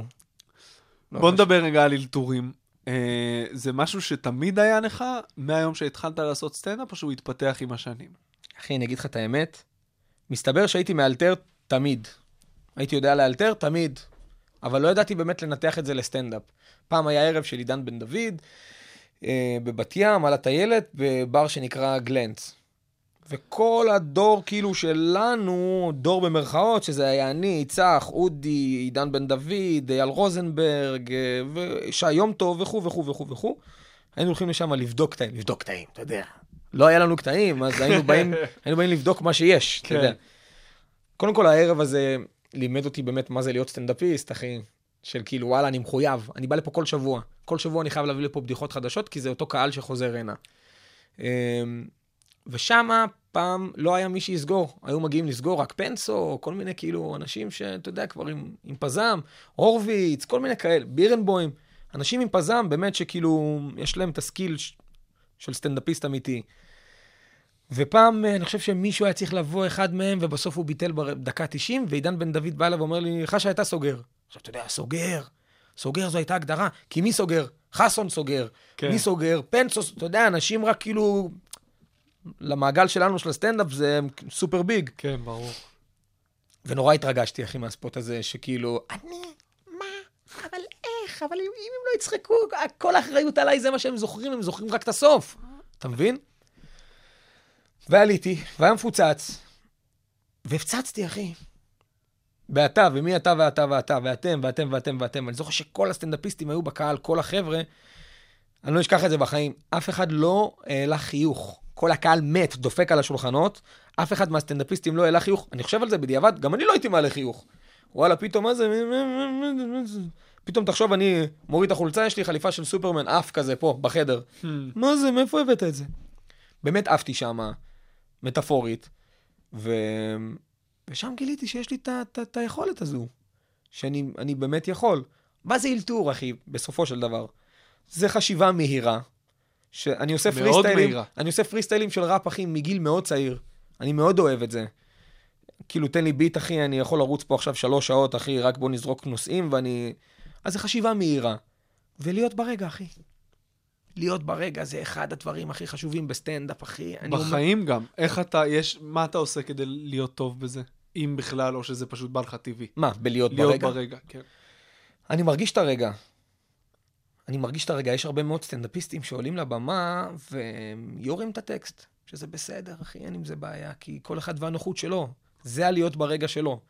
לא בוא חשוב. נדבר רגע על אלתורים. אה, זה משהו שתמיד היה לך מהיום שהתחלת לעשות סטנדאפ, או שהוא התפתח עם השנים? אחי, אני אגיד לך את האמת, מסתבר שהייתי מאלתר תמיד. הייתי יודע לאלתר תמיד, אבל לא ידעתי באמת לנתח את זה לסטנדאפ. פעם היה ערב של עידן בן דוד, בבת ים, על הטיילת, בבר שנקרא גלנץ. וכל הדור כאילו שלנו, דור במרכאות, שזה היה אני, צח, אודי, עידן בן דוד, אייל רוזנברג, אה, ושי יום טוב וכו' וכו' וכו' וכו', היינו הולכים לשם לבדוק קטעים, לבדוק קטעים, אתה יודע. לא היה לנו קטעים, אז היינו באים, היינו באים לבדוק מה שיש, אתה כן. יודע. קודם כל, הערב הזה לימד אותי באמת מה זה להיות סטנדאפיסט, אחי. של כאילו, וואלה, אני מחויב, אני בא לפה כל שבוע. כל שבוע אני חייב להביא לפה בדיחות חדשות, כי זה אותו קהל שחוזר הנה. אמ, ושמה פעם לא היה מי שיסגור. היו מגיעים לסגור רק פנסו, או כל מיני כאילו אנשים שאתה יודע, כבר עם, עם פזם, הורוביץ, כל מיני כאלה, בירנבוים. אנשים עם פזם, באמת שכאילו, יש להם את ה skill ש- של סטנדאפיסט אמיתי. ופעם, אה, אני חושב שמישהו היה צריך לבוא אחד מהם, ובסוף הוא ביטל בדקה 90, ועידן בן דוד בא אליו ואומר לי, חשה, אתה סוגר. עכשיו, אתה יודע, סוגר, סוגר זו הייתה הגדרה, כי מי סוגר? חסון סוגר, כן. מי סוגר, פנסוס, אתה יודע, אנשים רק כאילו... למעגל שלנו של הסטנדאפ זה סופר ביג. כן, ברור. ונורא התרגשתי, אחי, מהספוט הזה, שכאילו, אני, מה, אבל איך, אבל אם, אם הם לא יצחקו, כל האחריות עליי זה מה שהם זוכרים, הם זוכרים רק את הסוף. אתה מבין? ועליתי, והיה מפוצץ, והפצצתי, אחי. ואתה, ומי אתה ואתה ואתה, ואתם, ואתם ואתם ואתם. אני זוכר שכל הסטנדאפיסטים היו בקהל, כל החבר'ה, אני לא אשכח את זה בחיים. אף אחד לא העלה חיוך. כל הקהל מת, דופק על השולחנות, אף אחד מהסטנדאפיסטים לא העלה חיוך. אני חושב על זה בדיעבד, גם אני לא הייתי מעלה חיוך. וואלה, פתאום מה זה... פתאום תחשוב, אני מוריד את החולצה, יש לי חליפה של סופרמן, עף כזה פה, בחדר. מה זה, מאיפה הבאת את זה? באמת עפתי שם, מטאפורית, ו... ושם גיליתי שיש לי את היכולת הזו, שאני אני באמת יכול. מה זה אלתור, אחי, בסופו של דבר? זה חשיבה מהירה, שאני עושה מאוד פרי סטיילים, מהירה. אני עושה פרי סטיילים של ראפ, אחי, מגיל מאוד צעיר. אני מאוד אוהב את זה. כאילו, תן לי ביט, אחי, אני יכול לרוץ פה עכשיו שלוש שעות, אחי, רק בוא נזרוק נושאים, ואני... אז זה חשיבה מהירה. ולהיות ברגע, אחי. להיות ברגע זה אחד הדברים הכי חשובים בסטנדאפ, אחי. אני אומר- בחיים גם. איך אתה, יש, מה אתה עושה כדי להיות טוב בזה? אם בכלל, או שזה פשוט בא לך טבעי. מה, בלהיות להיות ברגע? ברגע, כן. אני מרגיש את הרגע. אני מרגיש את הרגע. יש הרבה מאוד סטנדאפיסטים שעולים לבמה ויורים את הטקסט, שזה בסדר, אחי, אין עם זה בעיה, כי כל אחד והנוחות שלו. זה הלהיות ברגע שלו.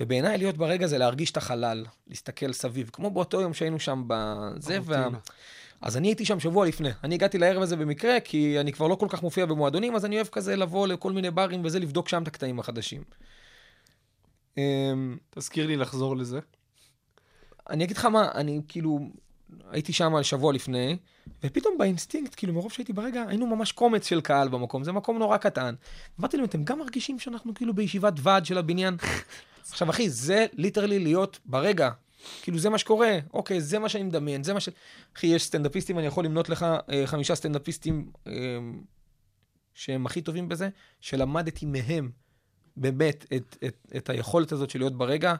ובעיניי להיות ברגע זה להרגיש את החלל, להסתכל סביב, כמו באותו יום שהיינו שם בזה, וה... אז אני הייתי שם שבוע לפני. אני הגעתי לערב הזה במקרה, כי אני כבר לא כל כך מופיע במועדונים, אז אני אוהב כזה לבוא לכל מיני ברים וזה, לבדוק שם את הקטעים החדשים. אמ, תזכיר לי לחזור לזה. אני אגיד לך מה, אני כאילו, הייתי שם שבוע לפני, ופתאום באינסטינקט, כאילו מרוב שהייתי ברגע, היינו ממש קומץ של קהל במקום, זה מקום נורא קטן. אמרתי להם, אתם גם מרגישים שאנחנו כאילו בישיבת ועד של הבניין? עכשיו, אחי, זה ליטרלי להיות ברגע. כאילו, זה מה שקורה, אוקיי, זה מה שאני מדמיין, זה מה ש... אחי, יש סטנדאפיסטים, אני יכול למנות לך אה, חמישה סטנדאפיסטים אה, שהם הכי טובים בזה, שלמדתי מהם באמת את, את, את היכולת הזאת של להיות ברגע.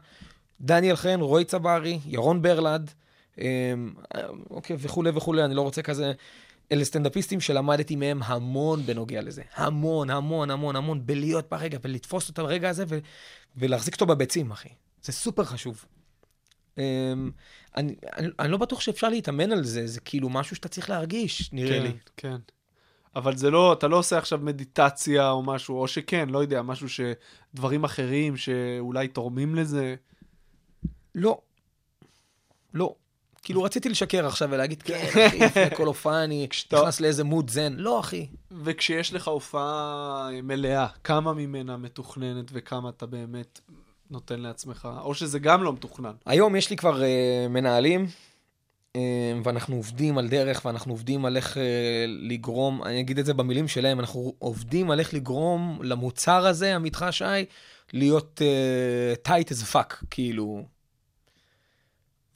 דניאל חן, רועי צברי, ירון ברלד, אה, אוקיי, וכולי וכולי, אני לא רוצה כזה... אלה סטנדאפיסטים שלמדתי מהם המון בנוגע לזה. המון, המון, המון, המון, בלהיות ברגע, ולתפוס את הרגע הזה ו- ולהחזיק אותו בביצים, אחי. זה סופר חשוב. Um, אני, אני, אני לא בטוח שאפשר להתאמן על זה, זה כאילו משהו שאתה צריך להרגיש, נראה כן, לי. כן. אבל זה לא, אתה לא עושה עכשיו מדיטציה או משהו, או שכן, לא יודע, משהו ש... דברים אחרים שאולי תורמים לזה. לא. לא. כאילו, רציתי לשקר עכשיו ולהגיד, כן, אחי, לפני כל הופעה אני נכנס לאיזה מוד זן. לא, אחי. וכשיש לך הופעה מלאה, כמה ממנה מתוכננת וכמה אתה באמת נותן לעצמך, או שזה גם לא מתוכנן. היום יש לי כבר uh, מנהלים, uh, ואנחנו עובדים על דרך, ואנחנו עובדים על איך uh, לגרום, אני אגיד את זה במילים שלהם, אנחנו עובדים על איך לגרום למוצר הזה, עמיתך שי, להיות uh, tight as fuck, כאילו.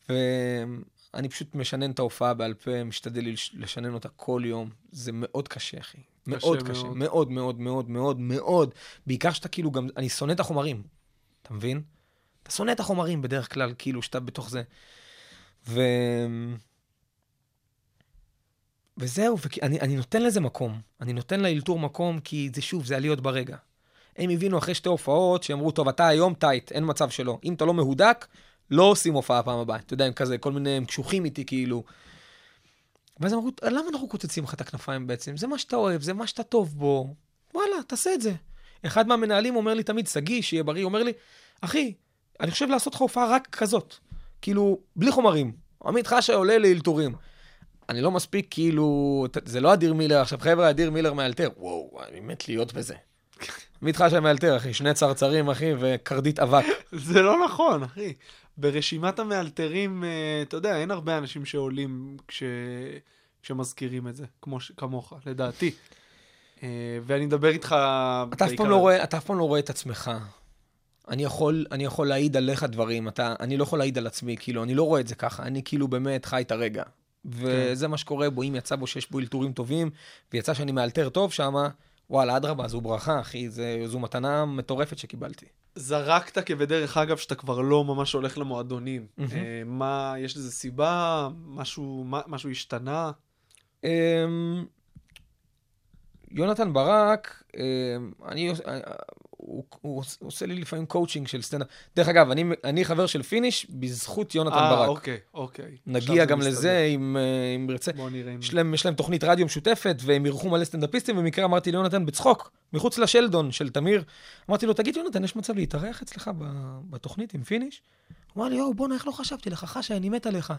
ואני פשוט משנן את ההופעה בעל פה, משתדל לש- לשנן אותה כל יום. זה מאוד קשה, אחי. מאוד קשה, מאוד. מאוד, מאוד, מאוד, מאוד, מאוד. בעיקר שאתה כאילו גם, אני שונא את החומרים, אתה מבין? אתה שונא את החומרים בדרך כלל, כאילו, שאתה בתוך זה. ו... וזהו, ואני אני נותן לזה מקום. אני נותן לאלתור מקום, כי זה שוב, זה עליות ברגע. הם הבינו אחרי שתי הופעות, שאמרו, טוב, אתה היום טייט, אין מצב שלא. אם אתה לא מהודק, לא עושים הופעה פעם הבאה. אתה יודע, הם כזה, כל מיני, הם קשוחים איתי, כאילו. ואז אמרו, למה אנחנו קוצצים לך את הכנפיים בעצם? זה מה שאתה אוהב, זה מה שאתה טוב בו. וואלה, תעשה את זה. אחד מהמנהלים אומר לי תמיד, שגיא, שיהיה בריא, אומר לי, אחי, אני חושב לעשות לך הופעה רק כזאת. כאילו, בלי חומרים. עמית חשה עולה לאלתורים. אני לא מספיק, כאילו, זה לא אדיר מילר, עכשיו חבר'ה, אדיר מילר מאלתר. וואו, אני מת להיות בזה. עמית חשה מאלתר, אחי, שני צרצרים, אחי, וקרדית אבק. זה לא נכון, אחי. ברשימת המאלתרים, אה, אתה יודע, אין הרבה אנשים שעולים כש... כשמזכירים את זה, כמו ש... כמוך, לדעתי. אה, ואני מדבר איתך... אתה אף פעם לא רואה, אתה אף פעם לא רואה את עצמך. אני יכול, אני יכול להעיד עליך דברים, אתה, אני לא יכול להעיד על עצמי, כאילו, אני לא רואה את זה ככה, אני כאילו באמת חי את הרגע. וזה מה שקורה בו, אם יצא בו שיש בו אלתורים טובים, ויצא שאני מאלתר טוב שם, וואלה, אדרבה, זו ברכה, אחי, זה, זו מתנה מטורפת שקיבלתי. זרקת כבדרך אגב שאתה כבר לא ממש הולך למועדונים. מהמם. אה, מה, יש לזה סיבה? משהו, מה- משהו השתנה? אמ, יונתן ברק, אמ, אני, אה, הוא, הוא עוש- עושה לי לפעמים קואוצ'ינג של סטנדאפ. דרך אגב, אני, אני חבר של פיניש בזכות יונתן אה, ברק. אוקיי, אוקיי. עכשיו נגיע גם מסתדר. לזה אם, אה, אם ירצה. בוא נראה. יש להם, יש להם תוכנית רדיו משותפת, והם אירחו מלא סטנדאפיסטים, במקרה אמרתי ליונתן בצחוק, מחוץ לשלדון של תמיר, אמרתי לו, תגיד יונתן, יש מצב להתארח אצלך בתוכנית עם פיניש? הוא אמר לי, יואו, בואנה, איך לא חשבתי לך, חשי, אני מת עליך.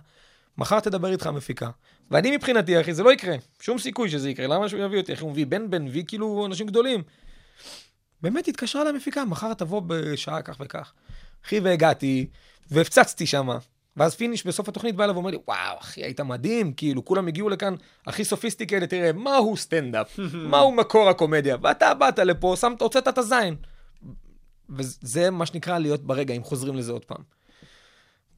מחר תדבר איתך המפיקה. ואני מבחינתי, אחי, זה לא יקרה. שום סיכוי שזה יקרה, למה שהוא יביא אותי? אחי, הוא מביא בן בן, מביא כאילו אנשים גדולים. באמת התקשרה המפיקה, מחר תבוא בשעה כך וכך. אחי, והגעתי, והפצצתי שמה. ואז פיניש בסוף התוכנית בא אליו ואומר לי, וואו, אחי, היית מדהים, כאילו, כולם הגיעו לכאן הכי sophistically, תראה, מהו סטנדאפ? מהו מקור הקומדיה? ואתה באת לפה, שמת, הוצאת את הזין. וזה מה שנקרא להיות ברגע, אם חוזרים לזה עוד פעם.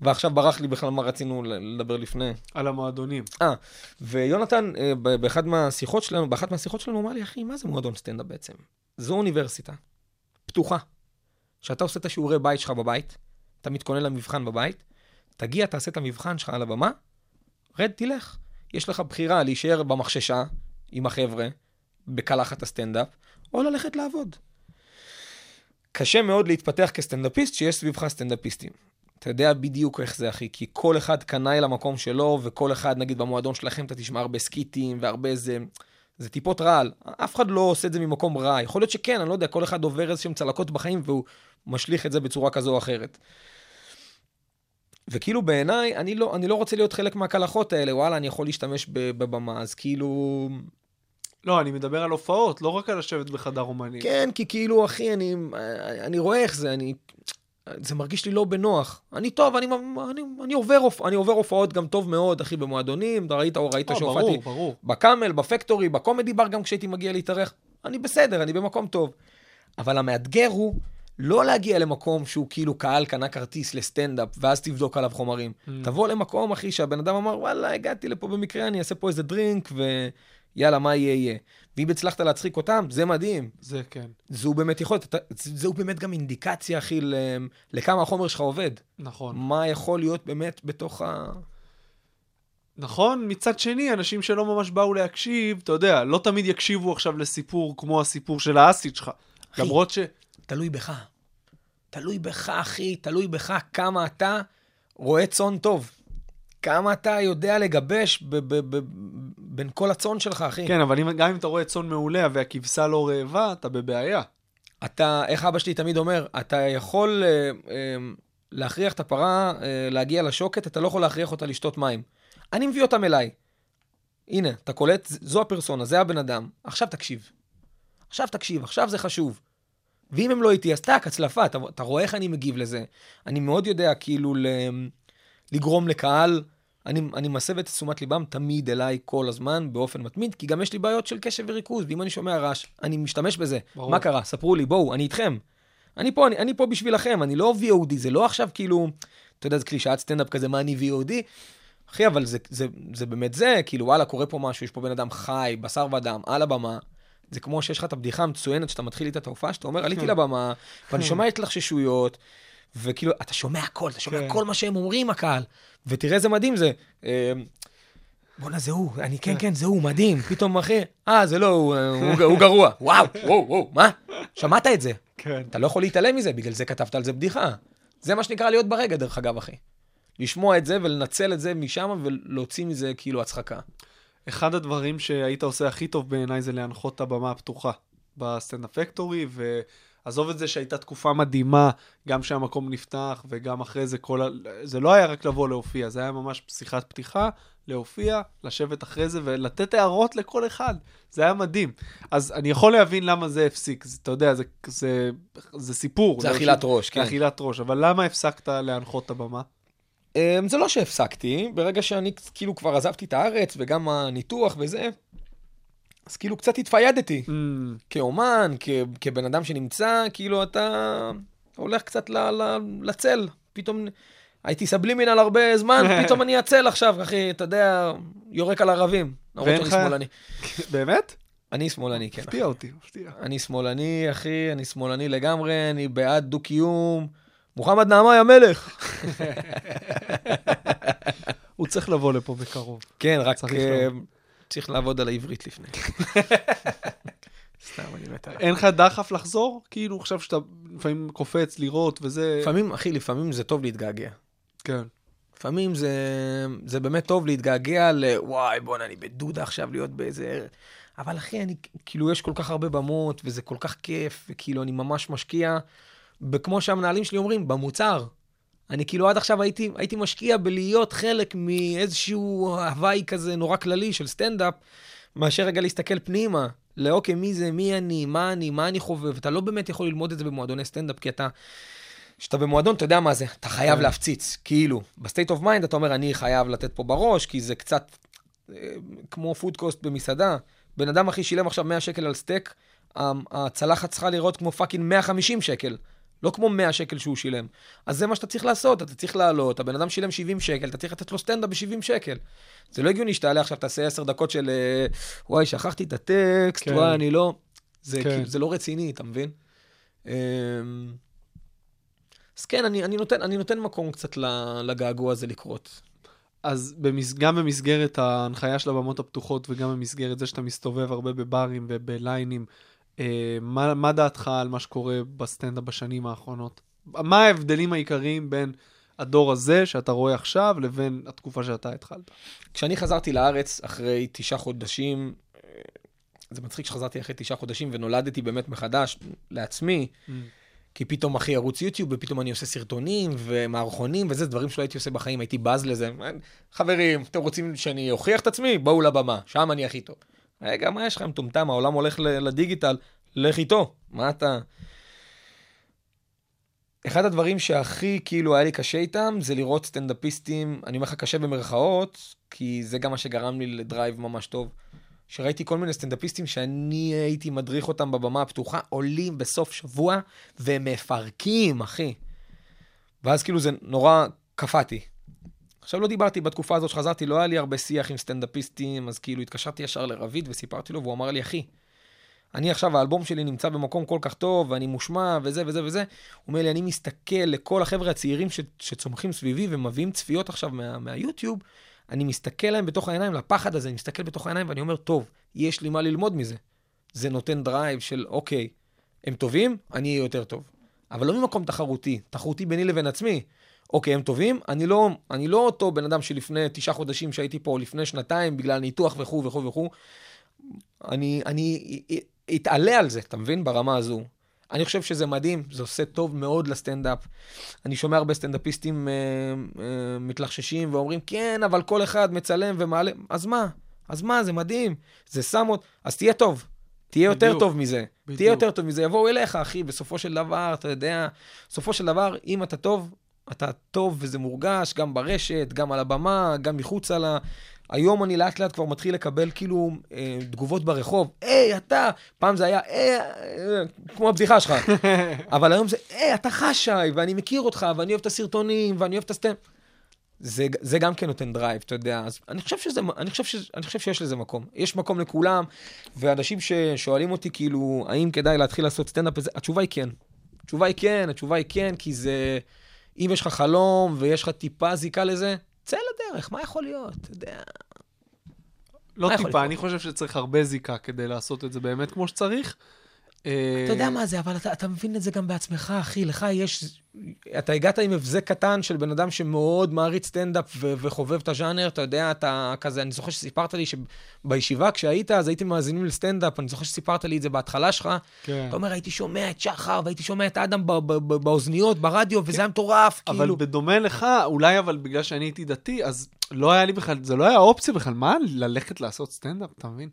ועכשיו ברח לי בכלל מה רצינו לדבר לפני. על המועדונים. אה, ויונתן, אה, ב- באחד מהשיחות שלנו, באחת מהשיחות שלנו, הוא אמר לי, אחי, מה זה מועדון סטנדאפ בעצם? זו אוניברסיטה, פתוחה. שאתה עושה את השיעורי בית שלך בבית, אתה מתכונן למבחן בבית, תגיע, תעשה את המבחן שלך על הבמה, רד, תלך. יש לך בחירה להישאר במחששה עם החבר'ה, בקלחת הסטנדאפ, או ללכת לעבוד. קשה מאוד להתפתח כסטנדאפיסט שיש סביבך סטנדאפיסטים. אתה יודע בדיוק איך זה, אחי, כי כל אחד קנאי למקום שלו, וכל אחד, נגיד, במועדון שלכם אתה תשמע הרבה סקיטים והרבה זה... זה טיפות רעל. אף אחד לא עושה את זה ממקום רע. יכול להיות שכן, אני לא יודע, כל אחד עובר איזשהם צלקות בחיים והוא משליך את זה בצורה כזו או אחרת. וכאילו בעיניי, אני לא, אני לא רוצה להיות חלק מהקלחות האלה, וואלה, אני יכול להשתמש בבמה, אז כאילו... לא, אני מדבר על הופעות, לא רק על לשבת בחדר אומנים. כן, כי כאילו, אחי, אני, אני רואה איך זה, אני... זה מרגיש לי לא בנוח. אני טוב, אני, אני, אני, עובר, אני עובר הופעות גם טוב מאוד, אחי, במועדונים. ראית, או ראית אה, שהופעתי. בקאמל, בפקטורי, בקומדי בר, גם כשהייתי מגיע להתארח. אני בסדר, אני במקום טוב. אבל המאתגר הוא לא להגיע למקום שהוא כאילו קהל קנה כרטיס לסטנדאפ, ואז תבדוק עליו חומרים. Mm. תבוא למקום, אחי, שהבן אדם אמר, וואלה, הגעתי לפה במקרה, אני אעשה פה איזה דרינק, ויאללה, מה יהיה יהיה. ואם הצלחת להצחיק אותם, זה מדהים. זה כן. זו באמת יכולת, זו באמת גם אינדיקציה, אחי, ל- לכמה החומר שלך עובד. נכון. מה יכול להיות באמת בתוך ה... נכון, מצד שני, אנשים שלא ממש באו להקשיב, אתה יודע, לא תמיד יקשיבו עכשיו לסיפור כמו הסיפור של האסית שלך. אחי. למרות ש... תלוי בך. תלוי בך, אחי, תלוי בך כמה אתה רואה צאן טוב. כמה אתה יודע לגבש ב- ב- ב- בין כל הצאן שלך, אחי. כן, אבל אם, גם אם אתה רואה צאן מעולה והכבשה לא רעבה, אתה בבעיה. אתה, איך אבא שלי תמיד אומר, אתה יכול אה, אה, להכריח את הפרה אה, להגיע לשוקת, אתה לא יכול להכריח אותה לשתות מים. אני מביא אותם אליי. הנה, אתה קולט, זו הפרסונה, זה הבן אדם. עכשיו תקשיב. עכשיו תקשיב, עכשיו זה חשוב. ואם הם לא איתי, אז טאק, הצלפה, אתה, אתה רואה איך אני מגיב לזה. אני מאוד יודע כאילו ל, לגרום לקהל, אני, אני מסב את תשומת ליבם תמיד אליי כל הזמן, באופן מתמיד, כי גם יש לי בעיות של קשב וריכוז, ואם אני שומע רעש, אני משתמש בזה. ברור. מה קרה? ספרו לי, בואו, אני איתכם. אני פה, אני, אני פה בשבילכם, אני לא VOD, זה לא עכשיו כאילו, אתה יודע, זה קלישאת סטנדאפ כזה, מה אני VOD? אחי, אבל זה, זה, זה באמת זה, כאילו, וואלה, קורה פה משהו, יש פה בן אדם חי, בשר ודם, על הבמה. זה כמו שיש לך את הבדיחה המצוינת שאתה מתחיל איתה את ההופעה, שאתה אומר, עליתי לבמה, ואני שומע התלחששויות, וכאילו, אתה שומע הכל, אתה שומע כן. כל מה שהם אומרים, הקהל. ותראה איזה מדהים זה. אה, בואנה, זה הוא, אני, כן, כן, זה הוא, מדהים. פתאום, אחי, אה, זה לא הוא, הוא, גרוע. וואו, וואו, וואו, מה? שמעת את זה? כן. אתה לא יכול להתעלם מזה, בגלל זה כתבת על זה בדיחה. זה מה שנקרא להיות ברגע, דרך אגב, אחי. לשמוע את זה ולנצל את זה משם ולהוציא מזה כאילו הצחקה. אחד הדברים שהיית עושה הכי טוב בעיניי זה להנחות את הבמה הפתוחה בסטנדאפ פקטורי, ועזוב את זה שהייתה תקופה מדהימה, גם שהמקום נפתח וגם אחרי זה כל ה... זה לא היה רק לבוא להופיע, זה היה ממש שיחת פתיחה, להופיע, לשבת אחרי זה ולתת הערות לכל אחד. זה היה מדהים. אז אני יכול להבין למה זה הפסיק, זה, אתה יודע, זה, זה, זה סיפור. זה לא אכילת ראש, כן. זה אכילת ראש, אבל למה הפסקת להנחות את הבמה? אמ, זה לא שהפסקתי, ברגע שאני כאילו כבר עזבתי את הארץ וגם הניתוח וזה, אז כאילו קצת התפיידתי. Mm, כאומן, כ- כבן אדם שנמצא, כאילו אתה הולך קצת ל- ל- לצל. פתאום הייתי סבלימינל הרבה זמן, פתאום אני אצל עכשיו, אחי, אתה יודע, יורק על ערבים. למרות ואין שאני שמאלני. באמת? אני שמאלני, כן. הפתיע אותי, מפתיע. אני שמאלני, אחי, אני שמאלני לגמרי, אני בעד דו-קיום. מוחמד נעמי המלך. הוא צריך לבוא לפה בקרוב. כן, רק צריך לעבוד על העברית לפני. סתם, אני מת עליו. אין לך דחף לחזור? כאילו עכשיו שאתה לפעמים קופץ לראות וזה... לפעמים, אחי, לפעמים זה טוב להתגעגע. כן. לפעמים זה, זה באמת טוב להתגעגע ל... וואי, בואנה, אני בדודה עכשיו להיות באיזה... אבל אחי, אני, כאילו, יש כל כך הרבה במות, וזה כל כך כיף, וכאילו, אני ממש משקיע, וכמו שהמנהלים שלי אומרים, במוצר. אני כאילו עד עכשיו הייתי, הייתי משקיע בלהיות חלק מאיזשהו הוואי כזה נורא כללי של סטנדאפ, מאשר רגע להסתכל פנימה, לאוקיי, מי זה, מי אני, מה אני, מה אני חווה, ואתה לא באמת יכול ללמוד את זה במועדוני סטנדאפ, כי אתה... כשאתה במועדון, אתה יודע מה זה, אתה חייב כן. להפציץ, כאילו. ב state of mind אתה אומר, אני חייב לתת פה בראש, כי זה קצת אה, כמו food cost במסעדה. בן אדם אחי שילם עכשיו 100 שקל על סטייק, הצלחת צריכה לראות כמו fucking 150 שקל. לא כמו 100 שקל שהוא שילם. אז זה מה שאתה צריך לעשות, אתה צריך לעלות, הבן אדם שילם 70 שקל, אתה צריך לתת לו סטנדאפ ב-70 שקל. זה לא הגיוני שתעלה עכשיו, תעשה 10 דקות של אה, וואי, שכחתי את הטקסט, כן. וואי, אני לא... זה, כן. כאילו, זה לא רציני, אתה מבין? אמ, אז כן, אני, אני, נותן, אני נותן מקום קצת לגעגוע הזה לקרות. אז במס... גם במסגרת ההנחיה של הבמות הפתוחות וגם במסגרת זה שאתה מסתובב הרבה בברים ובליינים, מה, מה דעתך על מה שקורה בסטנדאפ בשנים האחרונות? מה ההבדלים העיקריים בין הדור הזה שאתה רואה עכשיו לבין התקופה שאתה התחלת? כשאני חזרתי לארץ אחרי תשעה חודשים, אה, זה מצחיק שחזרתי אחרי תשעה חודשים ונולדתי באמת מחדש לעצמי, כי פתאום אחי ערוץ יוטיוב, ופתאום אני עושה סרטונים ומערכונים וזה, דברים שלא הייתי עושה בחיים, הייתי בז לזה. חברים, אתם רוצים שאני אוכיח את עצמי? בואו לבמה, שם אני הכי טוב. רגע, מה יש לך מטומטם? העולם הולך לדיגיטל, לך איתו. מה אתה... אחד הדברים שהכי כאילו היה לי קשה איתם, זה לראות סטנדאפיסטים, אני אומר לך קשה במרכאות, כי זה גם מה שגרם לי ל drive ממש טוב. שראיתי כל מיני סטנדאפיסטים שאני הייתי מדריך אותם בבמה הפתוחה, עולים בסוף שבוע ומפרקים, אחי. ואז כאילו זה נורא קינאתי. עכשיו לא דיברתי בתקופה הזאת שחזרתי, לא היה לי הרבה שיח עם סטנדאפיסטים, אז כאילו התקשרתי ישר לרביד וסיפרתי לו, והוא אמר לי, אחי, אני עכשיו, האלבום שלי נמצא במקום כל כך טוב, ואני מושמע, וזה וזה וזה. הוא אומר לי, אני מסתכל לכל החבר'ה הצעירים ש, שצומחים סביבי ומביאים צפיות עכשיו מה, מהיוטיוב, אני מסתכל להם בתוך העיניים, לפחד הזה, אני מסתכל בתוך העיניים ואני אומר, טוב, יש לי מה ללמוד מזה. זה נותן drive של, אוקיי, הם טובים, אני אהיה יותר טוב. אבל לא ממקום תחרותי, תחרותי ביני לבין עצמי. אוקיי, הם טובים, אני לא, אני לא אותו בן אדם שלפני תשעה חודשים שהייתי פה, לפני שנתיים, בגלל ניתוח וכו' וכו' וכו'. אני, אני אתעלה על זה, אתה מבין? ברמה הזו. אני חושב שזה מדהים, זה עושה טוב מאוד לסטנדאפ. אני שומע הרבה סטנדאפיסטים אה, אה, מתלחששים ואומרים, כן, אבל כל אחד מצלם ומעלה, אז מה? אז מה, זה מדהים. זה שם עוד, אז תהיה טוב. תהיה יותר בדיוק. טוב מזה. בדיוק. תהיה יותר טוב מזה. יבואו אליך, אחי, בסופו של דבר, אתה יודע, בסופו של דבר, אם אתה טוב, אתה טוב וזה מורגש, גם ברשת, גם על הבמה, גם מחוצה לה. היום אני לאט לאט כבר מתחיל לקבל כאילו אה, תגובות ברחוב, היי, אתה, פעם זה היה, היי, אה, כמו הבדיחה שלך, אבל היום זה, היי, אתה חשי, ואני מכיר אותך, ואני אוהב את הסרטונים, ואני אוהב את הסטנד. זה, זה גם כן נותן drive, אתה יודע. אז אני חושב, שזה, אני, חושב ש, אני חושב שיש לזה מקום. יש מקום לכולם, ואנשים ששואלים אותי, כאילו, האם כדאי להתחיל לעשות סטנדאפ, התשובה היא כן. התשובה היא כן, התשובה היא כן, כי זה... אם יש לך חלום ויש לך טיפה זיקה לזה, צא לדרך, מה יכול להיות? אתה יודע. לא טיפה? אני חושב שצריך הרבה זיקה כדי לעשות את זה באמת כמו שצריך. אה, אתה יודע מה זה, אבל אתה, אתה מבין את זה גם בעצמך, אחי. לך יש... אתה הגעת עם הבזק קטן של בן אדם שמאוד מעריץ סטנדאפ ו- וחובב את הז'אנר, אתה יודע, אתה כזה, אני זוכר שסיפרת לי שבישיבה כשהיית, אז הייתם מאזינים לסטנדאפ, אני זוכר שסיפרת לי את זה בהתחלה שלך. כן. אתה אומר, הייתי שומע את שחר, והייתי שומע את אדם ב- ב- ב- באוזניות, ברדיו, וזה היה מטורף, אבל כאילו. בדומה לך, אולי אבל בגלל שאני הייתי דתי, אז לא היה לי בכלל, זה לא היה אופציה בכלל, מה ללכת לעשות סטנדאפ, אתה מבין?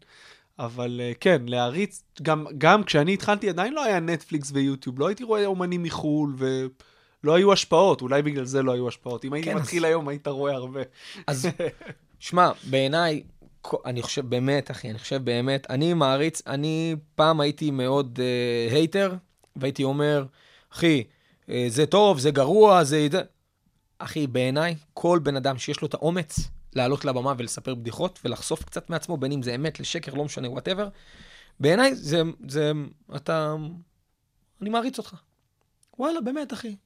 אבל אה, כן, להריץ, גם, גם כשאני התחלתי עדיין לא היה נטפליקס ויוטיוב, לא הייתי רואה אומנים מחו"ל ולא היו השפעות, אולי בגלל זה לא היו השפעות. אם הייתי כן, אז- מתחיל היום, היית רואה הרבה. אז שמע, בעיניי, אני חושב באמת, אחי, אני חושב באמת, אני מעריץ, אני פעם הייתי מאוד אה, hater, והייתי אומר, אחי, אה, זה טוב, זה גרוע. זה-" אחי, בעיניי, כל בן אדם שיש לו את האומץ לעלות לבמה ולספר בדיחות ולחשוף קצת מעצמו, בין אם זה אמת או שקר, לא משנה, whatever, בעיניי זה, זה, אתה, אני מעריץ אותך. וואלה, באמת, אחי.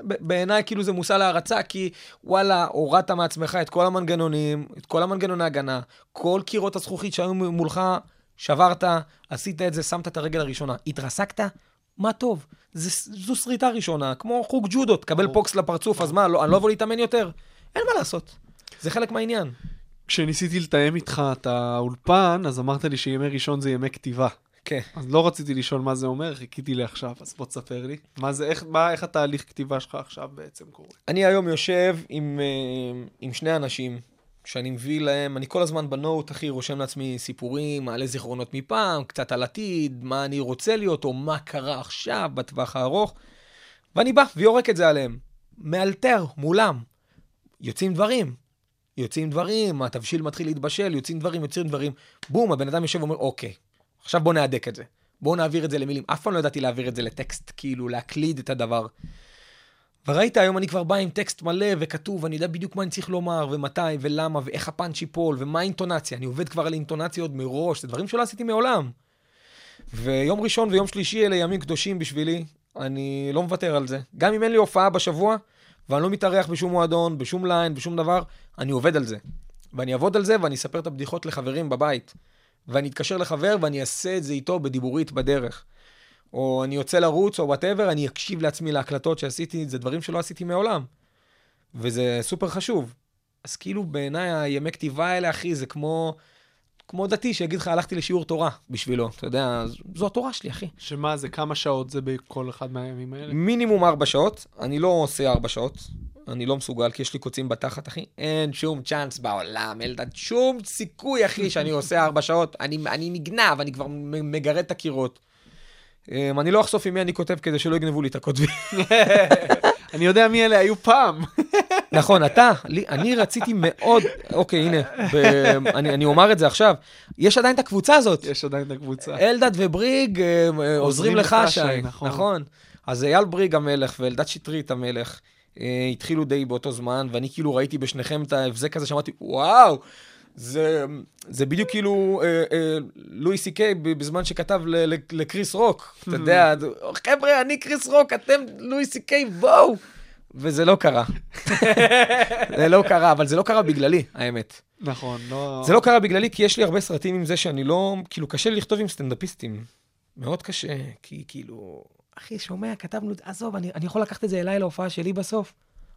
בעיניי כאילו זה מושא להערצה, כי וואלה, הורדת מעצמך את כל המנגנונים, את כל המנגנוני הגנה, כל קירות הזכוכית שהיו מולך, שברת, עשית את זה, שמת את הרגל הראשונה. התרסקת? מה טוב. זה, זו שריטה ראשונה, כמו חוג ג'ודו, תקבל. פוקס לפרצוף, אז מה, לא, אני לא אבוא להתאמן יותר? אין מה לעשות. זה חלק מהעניין. כשניסיתי לתאם איתך את האולפן, אז אמרת לי שימי ראשון זה ימי כתיבה. כן. אז לא רציתי לשאול מה זה אומר, חיכיתי לעכשיו, אז בוא תספר לי. מה זה, איך, מה, איך התהליך כתיבה שלך עכשיו בעצם קורה? אני היום יושב עם, אה, עם שני אנשים שאני מביא להם, אני כל הזמן בנוט, אחי, רושם לעצמי סיפורים, מעלה זיכרונות מפעם, קצת על עתיד, מה אני רוצה להיות, או מה קרה עכשיו בטווח הארוך, ואני בא ויורק את זה עליהם. מאלתר מולם. יוצאים דברים. יוצאים דברים, התבשיל מתחיל להתבשל, יוצאים דברים, יוצאים דברים. בום, הבן אדם יושב ואומר, אוקיי, עכשיו בוא נהדק את זה. בואו נעביר את זה למילים. אף פעם לא ידעתי להעביר את זה לטקסט, כאילו, להקליד את הדבר. וראית, היום אני כבר בא עם טקסט מלא וכתוב, אני יודע בדיוק מה אני צריך לומר, ומתי, ולמה, ואיך הפאנץ' ייפול, ומה האינטונציה. אני עובד כבר על אינטונציות מראש, זה דברים שלא עשיתי מעולם. ויום ראשון ויום שלישי אלה ימים קדושים בשבילי, אני לא מוותר על זה. גם אם אין לי הופעה בשבוע, ואני לא מתארח בשום מועדון, בשום ליין, בשום דבר, אני עובד על זה. ואני אעבוד על זה, ואני אספר את הבדיחות לחברים בבית. ואני אתקשר לחבר, ואני אעשה את זה איתו בדיבורית בדרך. או אני יוצא לרוץ, או whatever, אני אקשיב לעצמי להקלטות שעשיתי, זה דברים שלא עשיתי מעולם. וזה סופר חשוב. אז כאילו בעיניי הימי כתיבה האלה, אחי, זה כמו, כמו דתי שיגיד לך, הלכתי לשיעור תורה בשבילו. אתה יודע, זו התורה שלי, אחי. שמה זה, כמה שעות זה בכל אחד מהימים האלה? מינימום ארבע שעות, אני לא עושה ארבע שעות. אני לא מסוגל, כי יש לי קוצים בתחת, אחי. אין שום צ'אנס בעולם, אלדד, שום סיכוי, אחי, שאני עושה ארבע שעות. אני, אני נגנב, אני כבר מגרד את הקירות. Um, אני לא אחשוף עם מי אני כותב כדי שלא יגנבו לי את הכותבים. אני יודע מי אלה היו פעם. נכון, אתה, לי, אני רציתי מאוד, אוקיי, הנה, ב, אני, אני אומר את זה עכשיו, יש עדיין את הקבוצה הזאת. יש עדיין את הקבוצה. אלדד ובריג אה, אה, עוזרים עוזרים לך, שי, נכון. נכון. אז אייל בריג המלך ואלדד שטרית המלך אה, התחילו די באותו זמן, ואני כאילו ראיתי בשניכם את ההבזק הזה, שאמרתי, וואו, זה, זה בדיוק כאילו אה, אה, לואי סי קיי בזמן שכתב ל- ל- לקריס רוק. אתה יודע, חבר'ה, אני קריס רוק, אתם לואי סי קיי, בואו. וזה לא קרה. זה לא קרה, אבל זה לא קרה בגללי, האמת. נכון, לא... זה לא קרה בגללי, כי יש לי הרבה סרטים עם זה שאני לא... כאילו, קשה לי לכתוב עם סטנדאפיסטים. מאוד קשה, כי כאילו... אחי, שומע, כתבנו עזוב, אני, אני יכול לקחת את זה אליי להופעה שלי בסוף.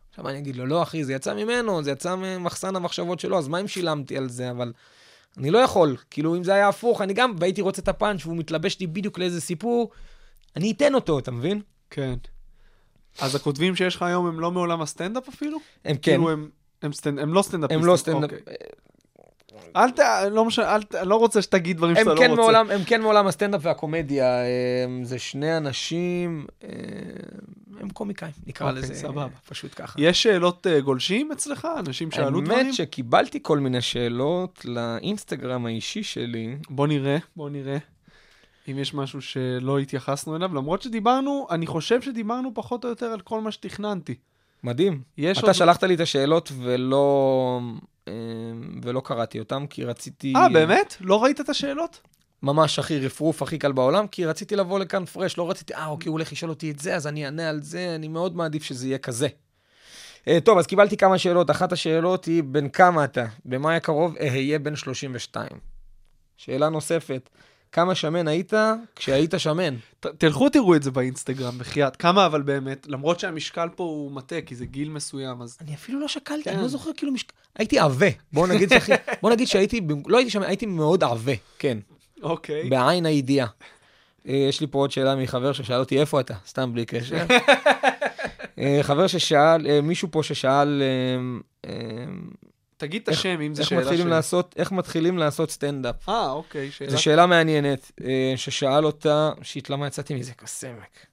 עכשיו אני אגיד לו, לא, אחי, זה יצא ממנו, זה יצא ממחסן המחשבות שלו, אז מה אם שילמתי על זה? אבל אני לא יכול. כאילו, אם זה היה הפוך, אני גם, והייתי רוצה את הפאנץ' והוא מתלבש לי בדיוק לאיזה סיפור, אני אתן אותו, אתה מבין? כן. אז הכותבים שיש לך היום הם לא מעולם הסטנדאפ אפילו? הם כן, כאילו הם, הם, סטנד, הם לא סטנדאפיסטים. הם לא סטנדאפ... אוקיי. אל ת... לא משנה, אל ת... לא רוצה שתגיד דברים שאתה לא כן, רוצה. מעולם, הם כן מעולם הסטנדאפ והקומדיה, הם, זה שני אנשים, הם, הם קומיקאים, נקרא אוקיי, לזה, סבבה. פשוט ככה. יש שאלות אה, גולשים אצלך? אנשים שאלו דברים? האמת שקיבלתי כל מיני שאלות לאינסטגרם האישי שלי. בוא נראה, בוא נראה. אם יש משהו שלא התייחסנו אליו, למרות שדיברנו, אני חושב שדיברנו פחות או יותר על כל מה שתכננתי. מדהים. אתה עוד- שלחת לי את השאלות ולא, אה, ולא קראתי אותן, כי רציתי... אה, באמת? לא ראית את השאלות? ממש הכי רפרוף, הכי קל בעולם, כי רציתי לבוא לכאן פרש, לא רציתי, אה, אוקיי, הוא הולך לשאול אותי את זה, אז אני אענה על זה, אני מאוד מעדיף שזה יהיה כזה. אה, טוב, אז קיבלתי כמה שאלות. אחת השאלות היא, בן כמה אתה? במאי הקרוב אהיה בן 32. שאלה נוספת, כמה שמן היית כשהיית שמן? ת, תלכו תראו את זה באינסטגרם, בחייאת. כמה אבל באמת, למרות שהמשקל פה הוא מטה, כי זה גיל מסוים, אז... אני אפילו לא שקלתי, כן. אני לא זוכר כאילו משק... הייתי עבה. בוא נגיד, שהכי- בוא נגיד שהייתי, לא הייתי שמן, הייתי מאוד עבה, כן, אוקיי. בעין הידיעה. אה, יש לי פה עוד שאלה מחבר ששאל אותי, איפה אתה? סתם בלי קשר. אה, חבר ששאל, אה, מישהו פה ששאל, תגיד את השם, אם זו שאלה מתחילים של... לעשות, איך מתחילים לעשות סטנדאפ? אה, אוקיי, שאלה... זו שאלה מעניינת, אה, ששאל אותה, שיט, למה יצאתי מזה כסמק?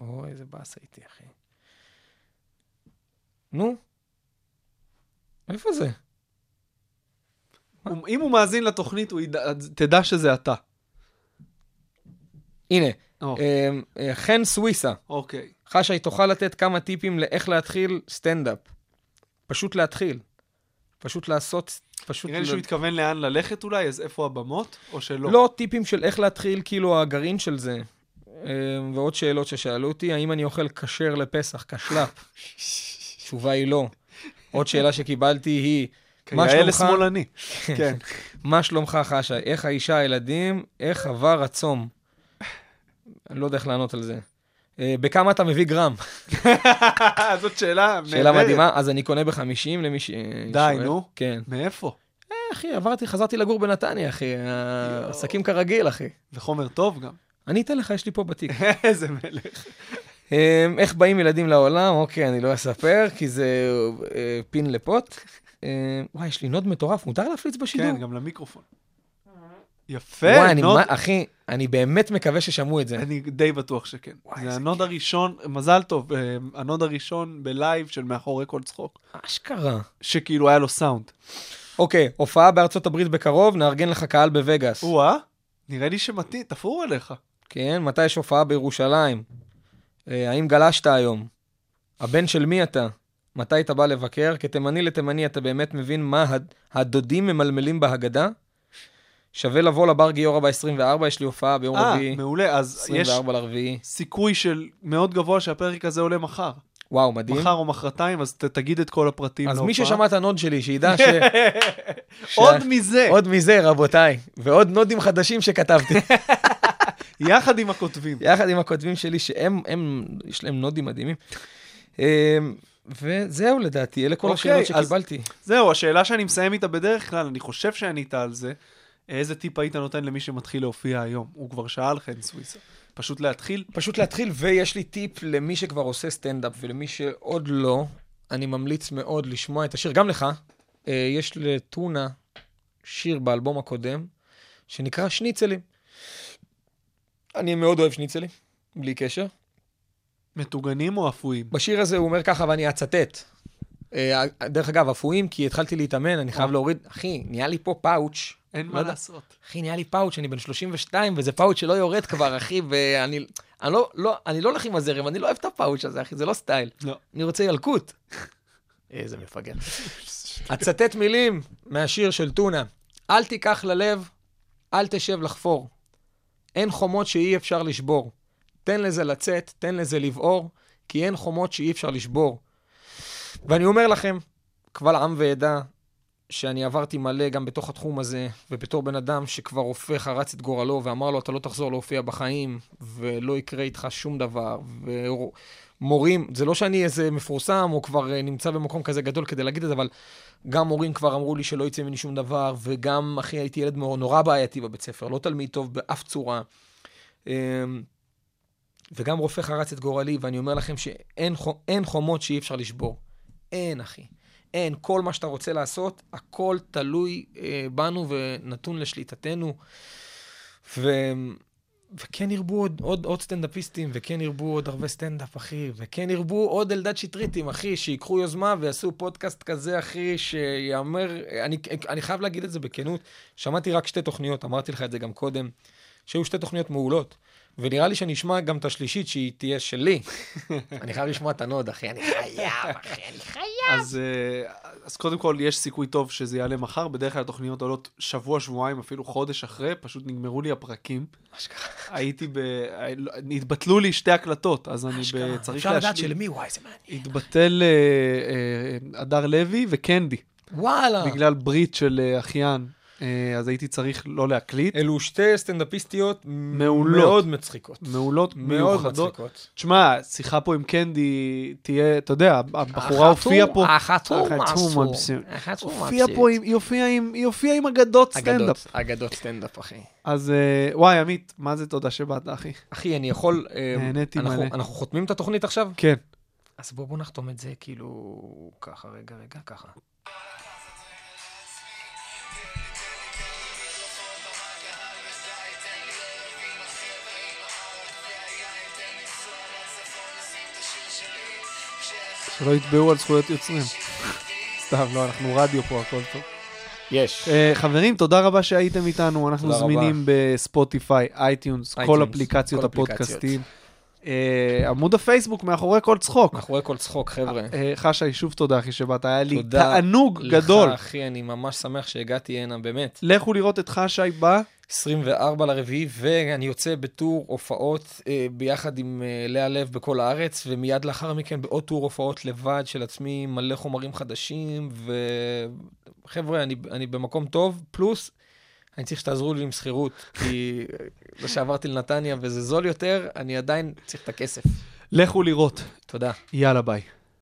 אוי, איזה באסה איתי, אחי. נו, איפה זה? הוא- אם הוא מאזין לתוכנית, הוא ידע, תדע שזה אתה. הנה, או, אה, חן סוויסה, אוקיי. חשי, תוכל לתת כמה טיפים לאיך להתחיל סטנדאפ. פשוט להתחיל. פשוט לעשות, פשוט... נראה לי שהוא התכוון לאן ללכת אולי, אז איפה הבמות, או שלא? לא טיפים של איך להתחיל, כאילו, הגרעין של זה. אה, ועוד שאלות ששאלו אותי, האם אני אוכל כשר לפסח, כשל"פ? התשובה היא לא. עוד שאלה שקיבלתי היא, מה כיאה שלומך? לשמאלני. כן. מה שלומך, חשה? איך האישה, הילדים? איך עבר הצום? אני לא יודע איך לענות על זה. אה, בכמה אתה מביא גרם? זאת שאלה שאלה. מדהימה. אז אני קונה ב-50 למי ש... די. נו. כן. מאיפה? אה, אחי, עברתי, חזרתי לגור בנתניה, אחי. עסקים כרגיל, אחי. וחומר טוב גם. אני אתן לך, יש לי פה בתיק. איזה מלך. אה, איך באים ילדים לעולם? אוקיי, אני לא אספר, כי זה פין לפוט. וואי, יש לי נוד מטורף, מותר להפליץ בשידור? כן, גם למיקרופון. יפה, וואי, אני, נוד. מה- אחי, אני באמת מקווה ששמעו את זה. אני די בטוח שכן. וואי, זה הנוד הראשון, מזל טוב, אה, הנוד הראשון ב live של מאחורי כל צחוק, אשכרה. שכאילו היה לו סאונד. אוקיי, הופעה בארצות הברית בקרוב, נארגן לך קהל בווגאס. או-אה, נראה לי שמתאים, תפרו עליך. כן, מתי יש הופעה בירושלים? אה, האם גלשת היום? הבן של מי אתה? מתי אתה בא לבקר? כתימני לתימני אתה באמת מבין מה הד- הדודים ממלמלים בהגדה? שווה לבוא לבר גיורא ב-24, יש לי הופעה ביום אה, רביעי, מעולה, אז יש 24 לרביעי. סיכוי של מאוד גבוה שהפרק הזה עולה מחר. וואו, מדהים. מחר או מחרתיים, אז ת- תגיד את כל הפרטים אז להופעה. מי ששמע את הנוד שלי, שידע ש... עוד מזה, עוד מזה, רבותיי. ועוד נודים חדשים שכתבתי. יחד עם הכותבים. יחד עם הכותבים שלי, שהם, הם, יש להם נודים מדהימים. אמ, וזהו לדעתי, אלה כל אוקיי, השאלות שקיבלתי. זהו, השאלה שאני מסיים איתה בדרך כלל, אני חושב שענית על זה, איזה טיפ היית נותן למי שמתחיל להופיע היום? הוא כבר שאל חן סוויסה. פשוט להתחיל? פשוט להתחיל, ויש לי טיפ למי שכבר עושה סטנדאפ ולמי שעוד לא, אני ממליץ מאוד לשמוע את השיר, גם לך. אה, יש לטונה שיר באלבום הקודם, שנקרא שניצלים. אני מאוד אוהב שניצלים, בלי קשר. מטוגנים או אפויים? בשיר הזה הוא אומר ככה, ואני אצטט. אה, דרך אגב, אפויים, כי התחלתי להתאמן, אני חייב אה. להוריד, אחי, נהיה לי פה פאוץ'. אין לא מה. לעשות. אחי, נהיה לי פאוץ', אני בן 32, וזה פאוץ' שלא יורד כבר, אחי, ואני אני לא, לא, אני לא הולך עם הזרם, אני לא אוהב את הפאוץ' הזה, אחי, זה לא סטייל. לא. אני רוצה ילקוט. איזה מפגר. אצטט מילים מהשיר של טונה. אל תיקח ללב, אל תשב לחפור. אין חומות שאי אפשר לשבור. תן לזה לצאת, תן לזה לבעור, כי אין חומות שאי אפשר לשבור. ואני אומר לכם, קבל עם ועדה, שאני עברתי מלא גם בתוך התחום הזה, ובתור בן אדם שכבר רופא חרץ את גורלו ואמר לו, אתה לא תחזור להופיע בחיים, ולא יקרה איתך שום דבר, ומורים, זה לא שאני איזה מפורסם, או כבר אה, נמצא במקום כזה גדול כדי להגיד את זה, אבל גם מורים כבר אמרו לי שלא יצא ממני שום דבר, וגם, אחי, הייתי ילד נורא בעייתי בבית ספר, לא תלמיד טוב באף צורה. אמ, וגם רופא חרץ את גורלי, ואני אומר לכם שאין חו- אין חומות שאי אפשר לשבור. אין, אחי. אין. כל מה שאתה רוצה לעשות, הכל תלוי אה, בנו ונתון לשליטתנו. ו... וכן ירבו עוד, עוד, עוד סטנדאפיסטים, וכן ירבו עוד הרבה סטנדאפ, אחי, וכן ירבו עוד אלדד שטריטים, אחי, שיקחו יוזמה ויעשו פודקאסט כזה, אחי, שיאמר, אני, אני חייב להגיד את זה בכנות, שמעתי רק שתי תוכניות, אמרתי לך את זה גם קודם, שהיו שתי תוכניות מעולות, ונראה לי שאני אשמע גם את השלישית, שהיא תהיה שלי. אני חייב לשמוע את הנוד, אחי, אני חייב, אחי, אני חייב. אז, אה, אז קודם כל, יש סיכוי טוב שזה יעלה מחר. בדרך כלל התוכניות עולות שבוע, שבועיים, אפילו חודש אחרי, פשוט נגמרו לי הפרקים. הייתי ב... התבטלו לי שתי הקלטות, אז אני ב... צריך אפשר לדעת להשלים. שלמי, וואי, זה מעניין. התבטל אה, אה, הדר לוי וקנדי, וואלה. בגלל ברית של אה, אחיין. אה, אז הייתי צריך לא להקליט. אלו שתי סטנדאפיסטיות מעולות. מאוד מצחיקות. מעולות מאוד מיוחדות. מצחיקות. תשמע, שיחה פה עם קנדי תהיה, אתה יודע, הבחורה הופיעה פה. החתום עשו. מבסוט. החתום הופיעה פה, עם- היא הופיעה עם- אגדות סטנדאפ. אגדות, סטנדאפ, אחי. אז אה, וואי, עמית, מה זה תודה שבאת, אחי? אחי, אני יכול... אה, נהניתי מלא. אנחנו חותמים את התוכנית עכשיו? כן. אז בואו בוא נחתום את זה כאילו... ככה, רגע, רגע, ככה. שלא יתבעו על זכויות יוצרים. סתם, לא, אנחנו רדיו פה, הכל טוב. יש. אה, חברים, תודה רבה שהייתם איתנו, אנחנו תודה זמינים ב Spotify, iTunes, כל אפליקציות כל הפודקאסטים. אה, עמוד הפייסבוק מאחורי כל צחוק. מאחורי כל צחוק, חבר'ה. אה, חשי, שוב תודה אחי שבאת, היה לי תודה תענוג לך, גדול. אחי, אני ממש שמח שהגעתי הנה, באמת. לכו לראות את חשי ב... 24 לרביעי, ואני יוצא בטור הופעות אה, ביחד עם אה, לאה לב בכל הארץ, ומיד לאחר מכן בעוד טור הופעות לבד של עצמי, מלא חומרים חדשים, וחבר'ה, אני, אני במקום טוב, פלוס, אני צריך שתעזרו לי עם שכירות, כי זה שעברתי לנתניה וזה זול יותר, אני עדיין צריך את הכסף. לכו לראות. תודה. יאללה ביי.